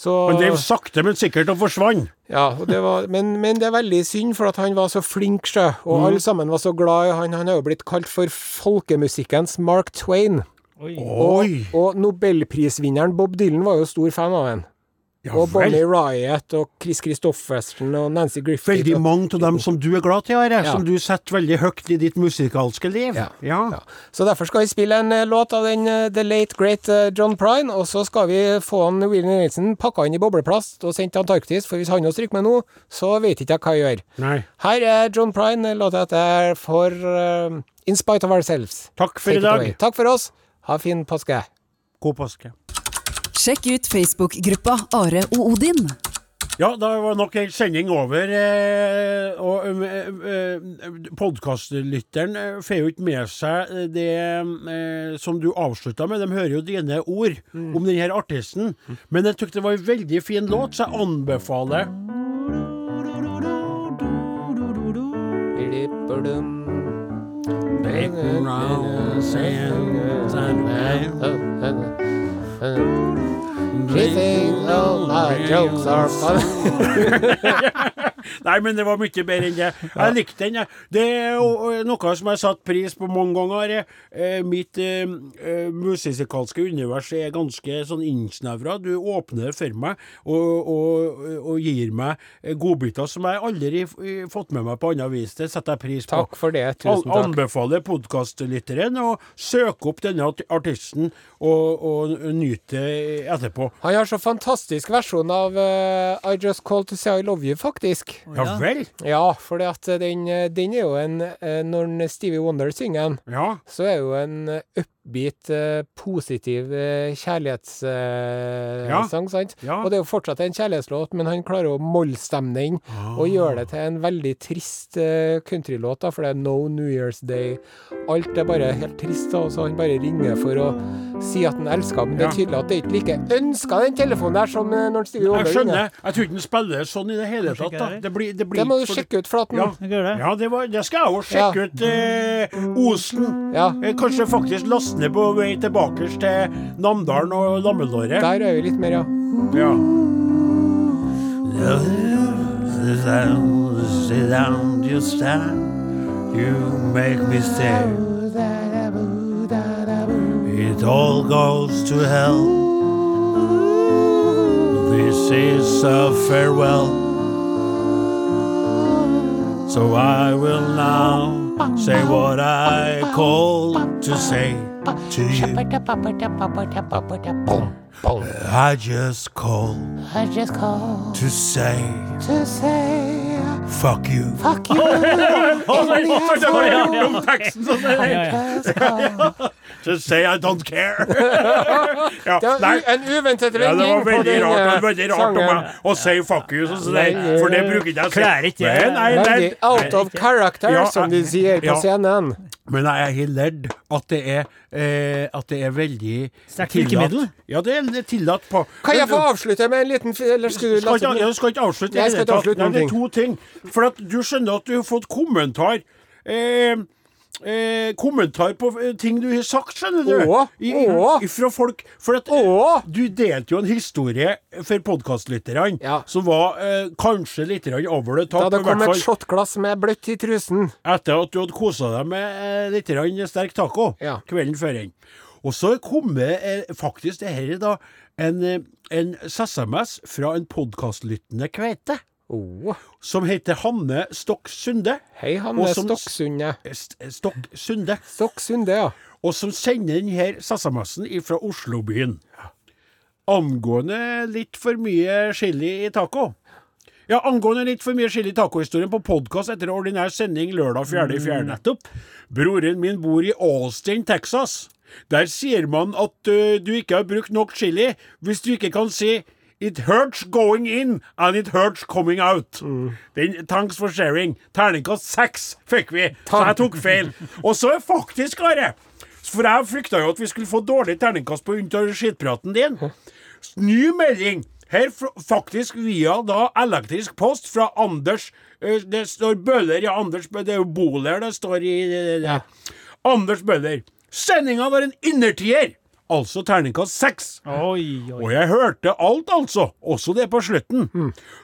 Så, Han drev sakte, men sikkert og forsvant. ja, og det var, men, men det er veldig synd, for at han var så flink, sjø. Og Mm. alle sammen var så glad i han. Han er jo blitt kalt for folkemusikkens Mark Twain. Oi. Og, Og nobelprisvinneren Bob Dylan var jo stor fan av han. Ja og Bonnie. Riot og Chris Christoffersen og Nancy Griffith. Veldig mange av dem som du er glad til, Are, Ja. som du setter veldig høyt i ditt musikalske liv. Ja. ja. Så derfor skal vi spille en eh, låt av den eh, The Late Great eh, John Prine, og så skal vi få han William Nelson pakka inn i bobleplast og sendt til Antarktis, for hvis han også stryker med nå, så vet ikke jeg hva jeg gjør. Nei. Her er John Prine, låta etter for uh, In Spite of Ourselves. Takk for Take i dag. Takk for oss. Ha fin påske. God påske. Sjekk ut Facebook-gruppa Are og Odin. Ja, da var nok en sending over. Eh, og eh, eh, podkastlytteren eh, får jo ikke med seg det eh, som du avslutta med. De hører jo dine ord om denne artisten. Men jeg syntes det var en veldig fin låt, så jeg anbefaler 嗯。She thinks all my jokes are funny. Nei, men det var mye bedre enn det. Jeg likte den. jeg. Det er eh, noe som jeg har satt pris på mange ganger. Eh, Mitt eh, eh, musikalske univers er ganske sånn innsnevra. Du åpner for meg og, og, og gir meg godbiter som jeg aldri har fått med meg på annet vis. Det setter jeg pris på. Takk for det. Tusen takk. anbefaler podkastlytteren å søke opp denne artisten og, og nyte det etterpå. Han har så fantastisk versjon av uh, I Just Called To Say I Love You, faktisk. Ja vel? Ja, for den, eh, den er jo en eh, Når Stevie Wonder synger den, Ja. så er jo en eh, upbeat, eh, positiv eh, kjærlighetssang, Ja. sant? Ja. Og det er jo fortsatt en kjærlighetslåt, men han klarer å mollstemme den og Ah. gjøre det til en veldig trist eh, countrylåt, da, for det er No New Year's Day. Alt er bare helt trist, da, og så han bare ringer for å si at han elsker, men det er tydelig at det ikke like ønska den telefonen der som når han stiger over. Jeg skjønner. Jeg tror ikke den spiller sånn i det hele tatt. da. det. Blir, det blir Det må du sjekke ut, at Ja. Ja, det, var, det skal jeg jo sjekke Ja. ut. Eh, Osen. Ja. Eh, kanskje faktisk laste ned på vei tilbake til Namdalen og Lammelåret. Der er vi litt mer, ja. Ja. Sit down, just stand. You make me stay. It all goes to hell. This is a farewell. So I will now say what I call to say to you. I just call. I just call to say. To say. Fuck you. Fuck you. Just say I don't care. ja, Det var en uventet Ja, det vending var på veldig den rart, det eh, veldig rart om sangen. å si fuck you, sånn nei, for det bruker ikke jeg. Klarer ikke. Men Nei, nei, ledd- out of character, Ja, som de sier på ja. scenen. Men jeg helt ledd at det er, eh, at det er veldig Sterkt virkemiddel. Ja, det er tillatt på Kan jeg få avslutte med en liten Eller skal du skal ikke, jeg skal ikke avslutte Jeg skal det ikke avslutte Nei, noen Det er to ting. For at du skjønner at du har fått kommentar. Eh, eh, kommentar på eh, ting du har sagt, skjønner du. Åh, I, åh. fra folk. For at Åh. du delte jo en historie for podkastlytterne Ja. som var eh, kanskje litt over the top. Da det kom et shotglass med bløtt i trusen. etter at du hadde kosa deg med eh, litt sterk taco Ja. kvelden før Inn. Og så kommer eh, faktisk det her er da en, eh, en SMS fra en podkastlyttende kveite Åh. som heter Hanne Stokk Sunde. Hei, Hanne Stokksunde. Stokksunde. Stokksunde, Stokk Sunde. Stokk Sunde, ja. Og som sender denne SMS-en fra Oslobyen. Angående litt for mye chili i taco. Ja, angående litt for mye chili i taco-historien på podkast etter ordinær sending lørdag 4.4. Nettopp. Broren min bor i Austin, Texas. Der sier man at uh, du ikke har brukt nok chili hvis du ikke kan si It hurts going in, and it hurts coming out. Den, thanks for sharing. Terningkast seks fikk vi, så jeg tok feil. Og så er faktisk, Are For jeg frykta jo at vi skulle få dårlig terningkast på av skittpraten din. Ny melding. Her faktisk via da elektrisk post fra Anders eh, Det står Bøhler, ja. Anders Bøller. Det er jo Boler det står i det, det. Anders Bøhler. Sendinga var en innertier. Altså terningkast seks. Og jeg hørte alt, altså. Også det på slutten.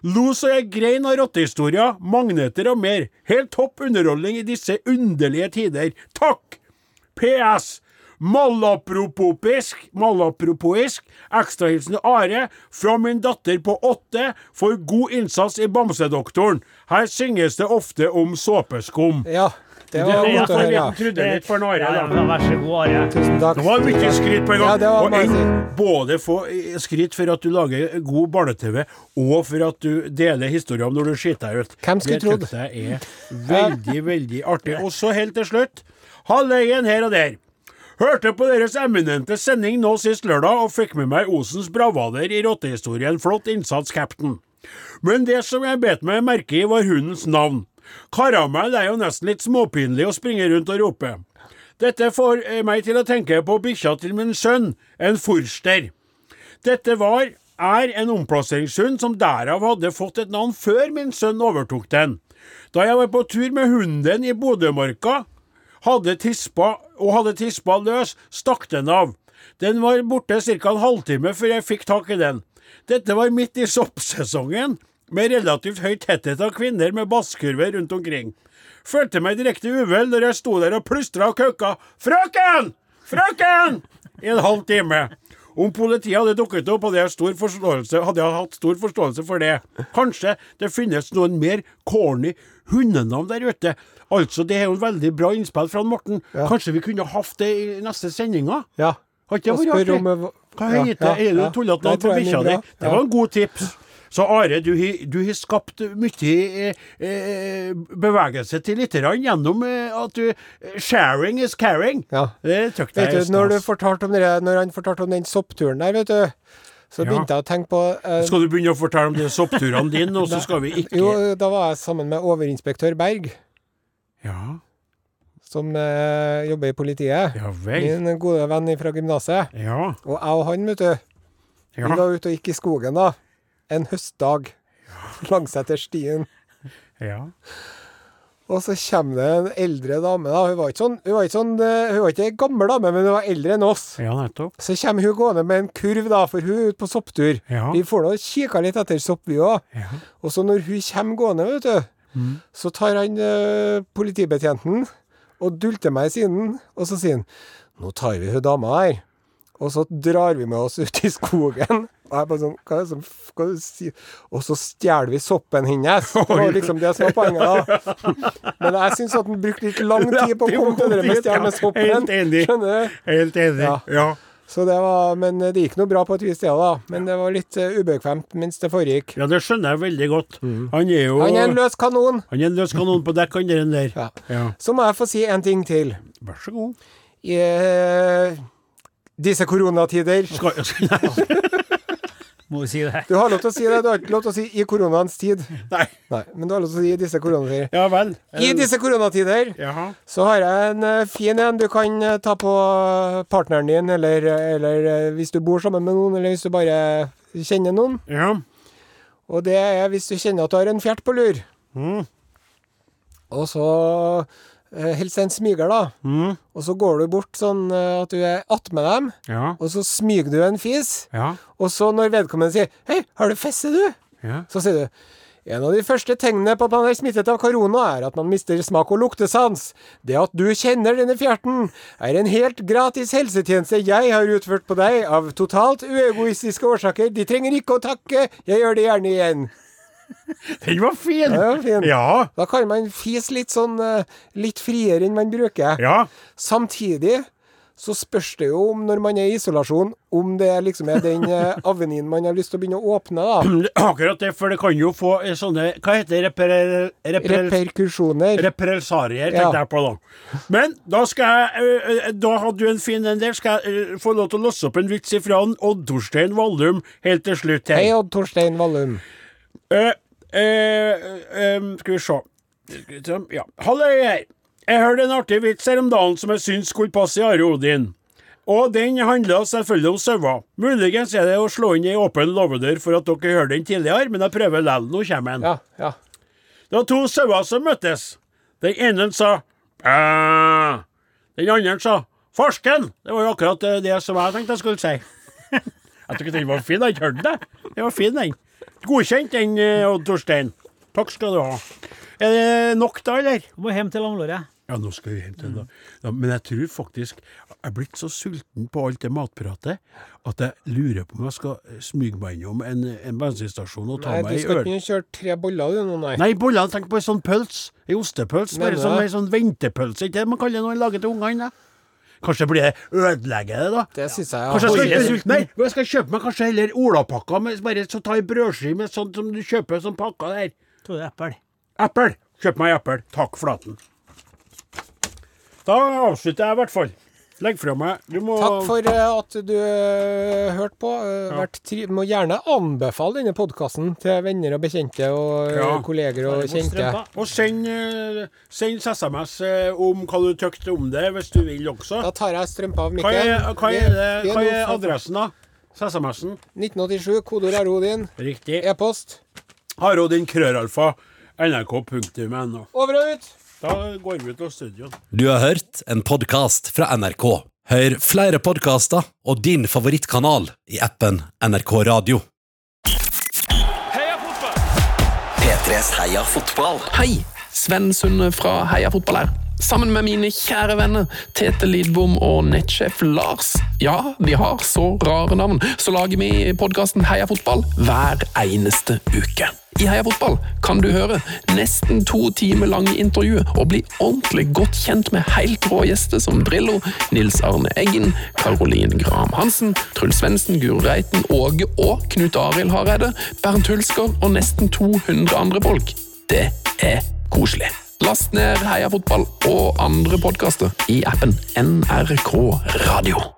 Lo så jeg grein av rottehistorier, magneter og mer. Helt topp underholdning i disse underlige tider. Takk! PS. Malapropopisk, malapropoisk, ekstrahilsen Are fra min datter på åtte for god innsats i Bamsedoktoren. Her synges det ofte om såpeskum. Ja, det var godt å høre. ja. Trodde litt for en Ja, ja, vær så god, Are. Tusen takk. Det var mye skryt på en gang. Ja, det var og en, både få eh, skryt for at du lager god barne-TV, og for at du deler historier om når du skiter deg ut. Hvem skulle det trodd? Det er veldig, veldig artig. Og så helt til slutt, halvøyen her og der. Hørte på deres eminente sending nå sist lørdag og fikk med meg Osens bravader i rottehistorien. Flott innsats, cap'n. Men det som jeg bet meg merke i, var hundens navn. Karamell er jo nesten litt småpinlig å springe rundt og rope. Dette får eh, meg til å tenke på bikkja til min sønn, en forster. Dette var, er en omplasseringshund som derav hadde fått et navn før min sønn overtok den. Da jeg var på tur med hunden i Bodømarka, og hadde tispa løs, stakk den av. Den var borte ca. en halvtime før jeg fikk tak i den. Dette var midt i soppsesongen, med relativt høy tetthet av kvinner med basskurver rundt omkring. Følte meg direkte uvel når jeg sto der og plystra og kauka 'Frøken! Frøken!' i en halv time. Om politiet hadde dukket opp, hadde jeg, stor hadde jeg hatt stor forståelse for det. Kanskje det finnes noen mer corny hundenavn der ute. Altså, det er jo en veldig bra innspill fra Morten. Kanskje vi kunne hatt det i neste sendinga? Ja. Har ikke det vært artig? Hva heter ja, ja, det? Er det tullete navn på bikkja di? Det var en god tips. Så Are, du har du har skapt mye eh, eh, bevegelse til lytterne gjennom eh, at du eh, Sharing is caring. Ja. Det tykte Vet jeg du, når, du fortalte om det, når han fortalte om den soppturen der, vet du, så Ja. begynte jeg å tenke på eh, Skal du begynne å fortelle om de soppturene dine, og så skal vi ikke Jo, da var jeg sammen med overinspektør Berg, Ja, som eh, jobber i politiet. ja vel. Min gode venn fra gymnaset. Ja. Og jeg og han, vet du, vi var ute og gikk i skogen da, en høstdag, langsetter stien. ja. Og så kommer det en eldre dame, da. Hun var ikke sånn, hun var ikke sånn, eh, hun var ikke gammel dame, men hun var eldre enn oss. Ja, nettopp. Så kommer hun gående med en kurv, da, for hun er ute på sopptur. Ja. Vi får nå kikka litt etter sopp, vi òg. Ja. Og så når hun kommer gående, vet du, Mm. så tar han eh, politibetjenten og dulter meg i siden, og så sier han Nå tar vi hun dama her. Og så drar vi med oss ut i skogen. Og jeg bare sånn Hva er det som hva er det si? Og så stjeler vi soppen hennes. Det var liksom det som var poenget, da. Men jeg syns at han brukte litt lang tid på å komme til det med å stjele soppen. Helt enig. Skjønner du? Helt enig. Ja. Ja. Så det var, men det gikk noe bra på et vis, det da. Men det var litt uh, ubekvemt mens det foregikk. ja, det skjønner jeg veldig godt. Han er jo Mm. Han er en løs kanon. Han er en løs kanon på dekk, han der. Ja. Ja. Så må jeg få si en ting til. Vær så god. i eh, disse koronatider. Skal, Må jo si det. Du har lov til å si det, du har ikke lov til å si 'i koronaens tid'. nei. Nei, men du har lov til å si 'i disse koronatider'. Ja vel. I disse koronatider Jaha. så har jeg en eh, fin en du kan eh, ta på partneren din, eller, eller eh, hvis du bor sammen med noen, eller hvis du bare kjenner noen. Ja. Og det er hvis du kjenner at du har en fjert på lur. Mm. Og så eh, helst en smyger, da. Mm. Og så går du bort sånn eh, at du er attmed dem, Ja. og så smyger du en fis. Ja. Og så når vedkommende sier 'Hei, har du fesse, du?' Ja. Så sier du en av de første tegnene på at man er smittet av korona, er at man mister smak- og luktesans. Det at du kjenner denne fjerten, er en helt gratis helsetjeneste jeg har utført på deg av totalt uegoistiske årsaker. De trenger ikke å takke, jeg gjør det gjerne igjen. Den var fin! Ja, var fin. Ja. Da kan man fise litt sånn eh, litt friere enn man bruker. Ja. Samtidig så spørs det jo om når man er i isolasjon, om det liksom er den eh, avenyen man har lyst til å begynne å åpne, da. Akkurat det, for det kan jo få eh, sånne Hva heter det? Reper, reper, Reperkusjoner. Repressarier, Ja. tenkte jeg på da. Men da skal jeg Da hadde du en fin en der. Skal jeg få lov til å låse opp en vits ifra Odd Torstein Vallum helt til slutt her. Hei, Odd Torstein Vallum. Eh, eh, eh, skal vi se Ja. Halløy her. Jeg hørte en artig vits her om dagen som jeg syns skulle passe i Are Odin. Og den handler selvfølgelig om sauer. Muligens er det å slå inn ei åpen låvedør for at dere hørte den tidligere, men jeg prøver likevel. Nå kommer den. Ja, ja. Det var to sauer som møttes. Den ene sa. Den andre sa Farsken! Det var jo akkurat det som jeg tenkte jeg skulle si. jeg tykker den var fin. Jeg har ikke hørt den. Den var fin, den. Godkjent, den, eh, Odd Torstein. Takk skal du ha. Er det nok da, eller? Du Må hjem til langlåret. Ja, nå skal vi hjem til mm. Da. men jeg tror faktisk jeg er blitt så sulten på alt det matpratet at jeg lurer på om jeg skal smyge meg innom en, en bensinstasjon og ta Nei, du meg skal øl. ikke kjøre tre boller, du nå, nei. Nei, boller. tenk på en sånn pøls. En ostepøls. Bare sånn, du? en sånn ventepølse, ikke det man kaller det når man lager til ungene? Kanskje blir det ødelegger det, da? Det syns jeg Ja. Kanskje jeg jeg skal, nei, jeg skal kjøpe meg kanskje heller olapakka, med bare så ta ei brødskive med sånn som du kjøper sånn pakka der. Tror det er eple. Eple. Kjøp meg eple. Takk flaten. Da avslutter jeg i hvert fall. Legg fra meg. Du må Takk for eh, at du uh, hørte på. Vært tri må gjerne anbefale denne podkasten til venner og bekjente og eh, Ja. kolleger og kjente. Og send, eh, send SMS eh, om hva du tykte om det, hvis du vil også. Da tar jeg strømpa av Hva er, hva er, det, hva er adressen, da? SMS-en? 1987, kodeord er Odin. Riktig. E-post. Harodin krøralfa nrk.no. Over og ut! Da går vi ut av studio. Du har hørt en podkast fra NRK. Hør flere podkaster og din favorittkanal i appen NRK Radio. Heia fotball! P3s Heia fotball. Hei, Sven Sunde fra Heia fotball her. Sammen med mine kjære venner Tete Lidbom og nettsjef Lars. Ja, de har så rare navn, så lager vi podkasten Heia fotball hver eneste uke. I Heia fotball kan du høre nesten to timer lange intervjuer og bli ordentlig godt kjent med helt rå gjester som Drillo, Nils Arne Eggen, Caroline Graham Hansen, Truls Svendsen, Guro Reiten, Åge og Knut Arild Hareide, Bernt Hulsker og nesten 200 andre folk. Det er koselig. Last ned Heia fotball og andre podkaster i appen NRK Radio.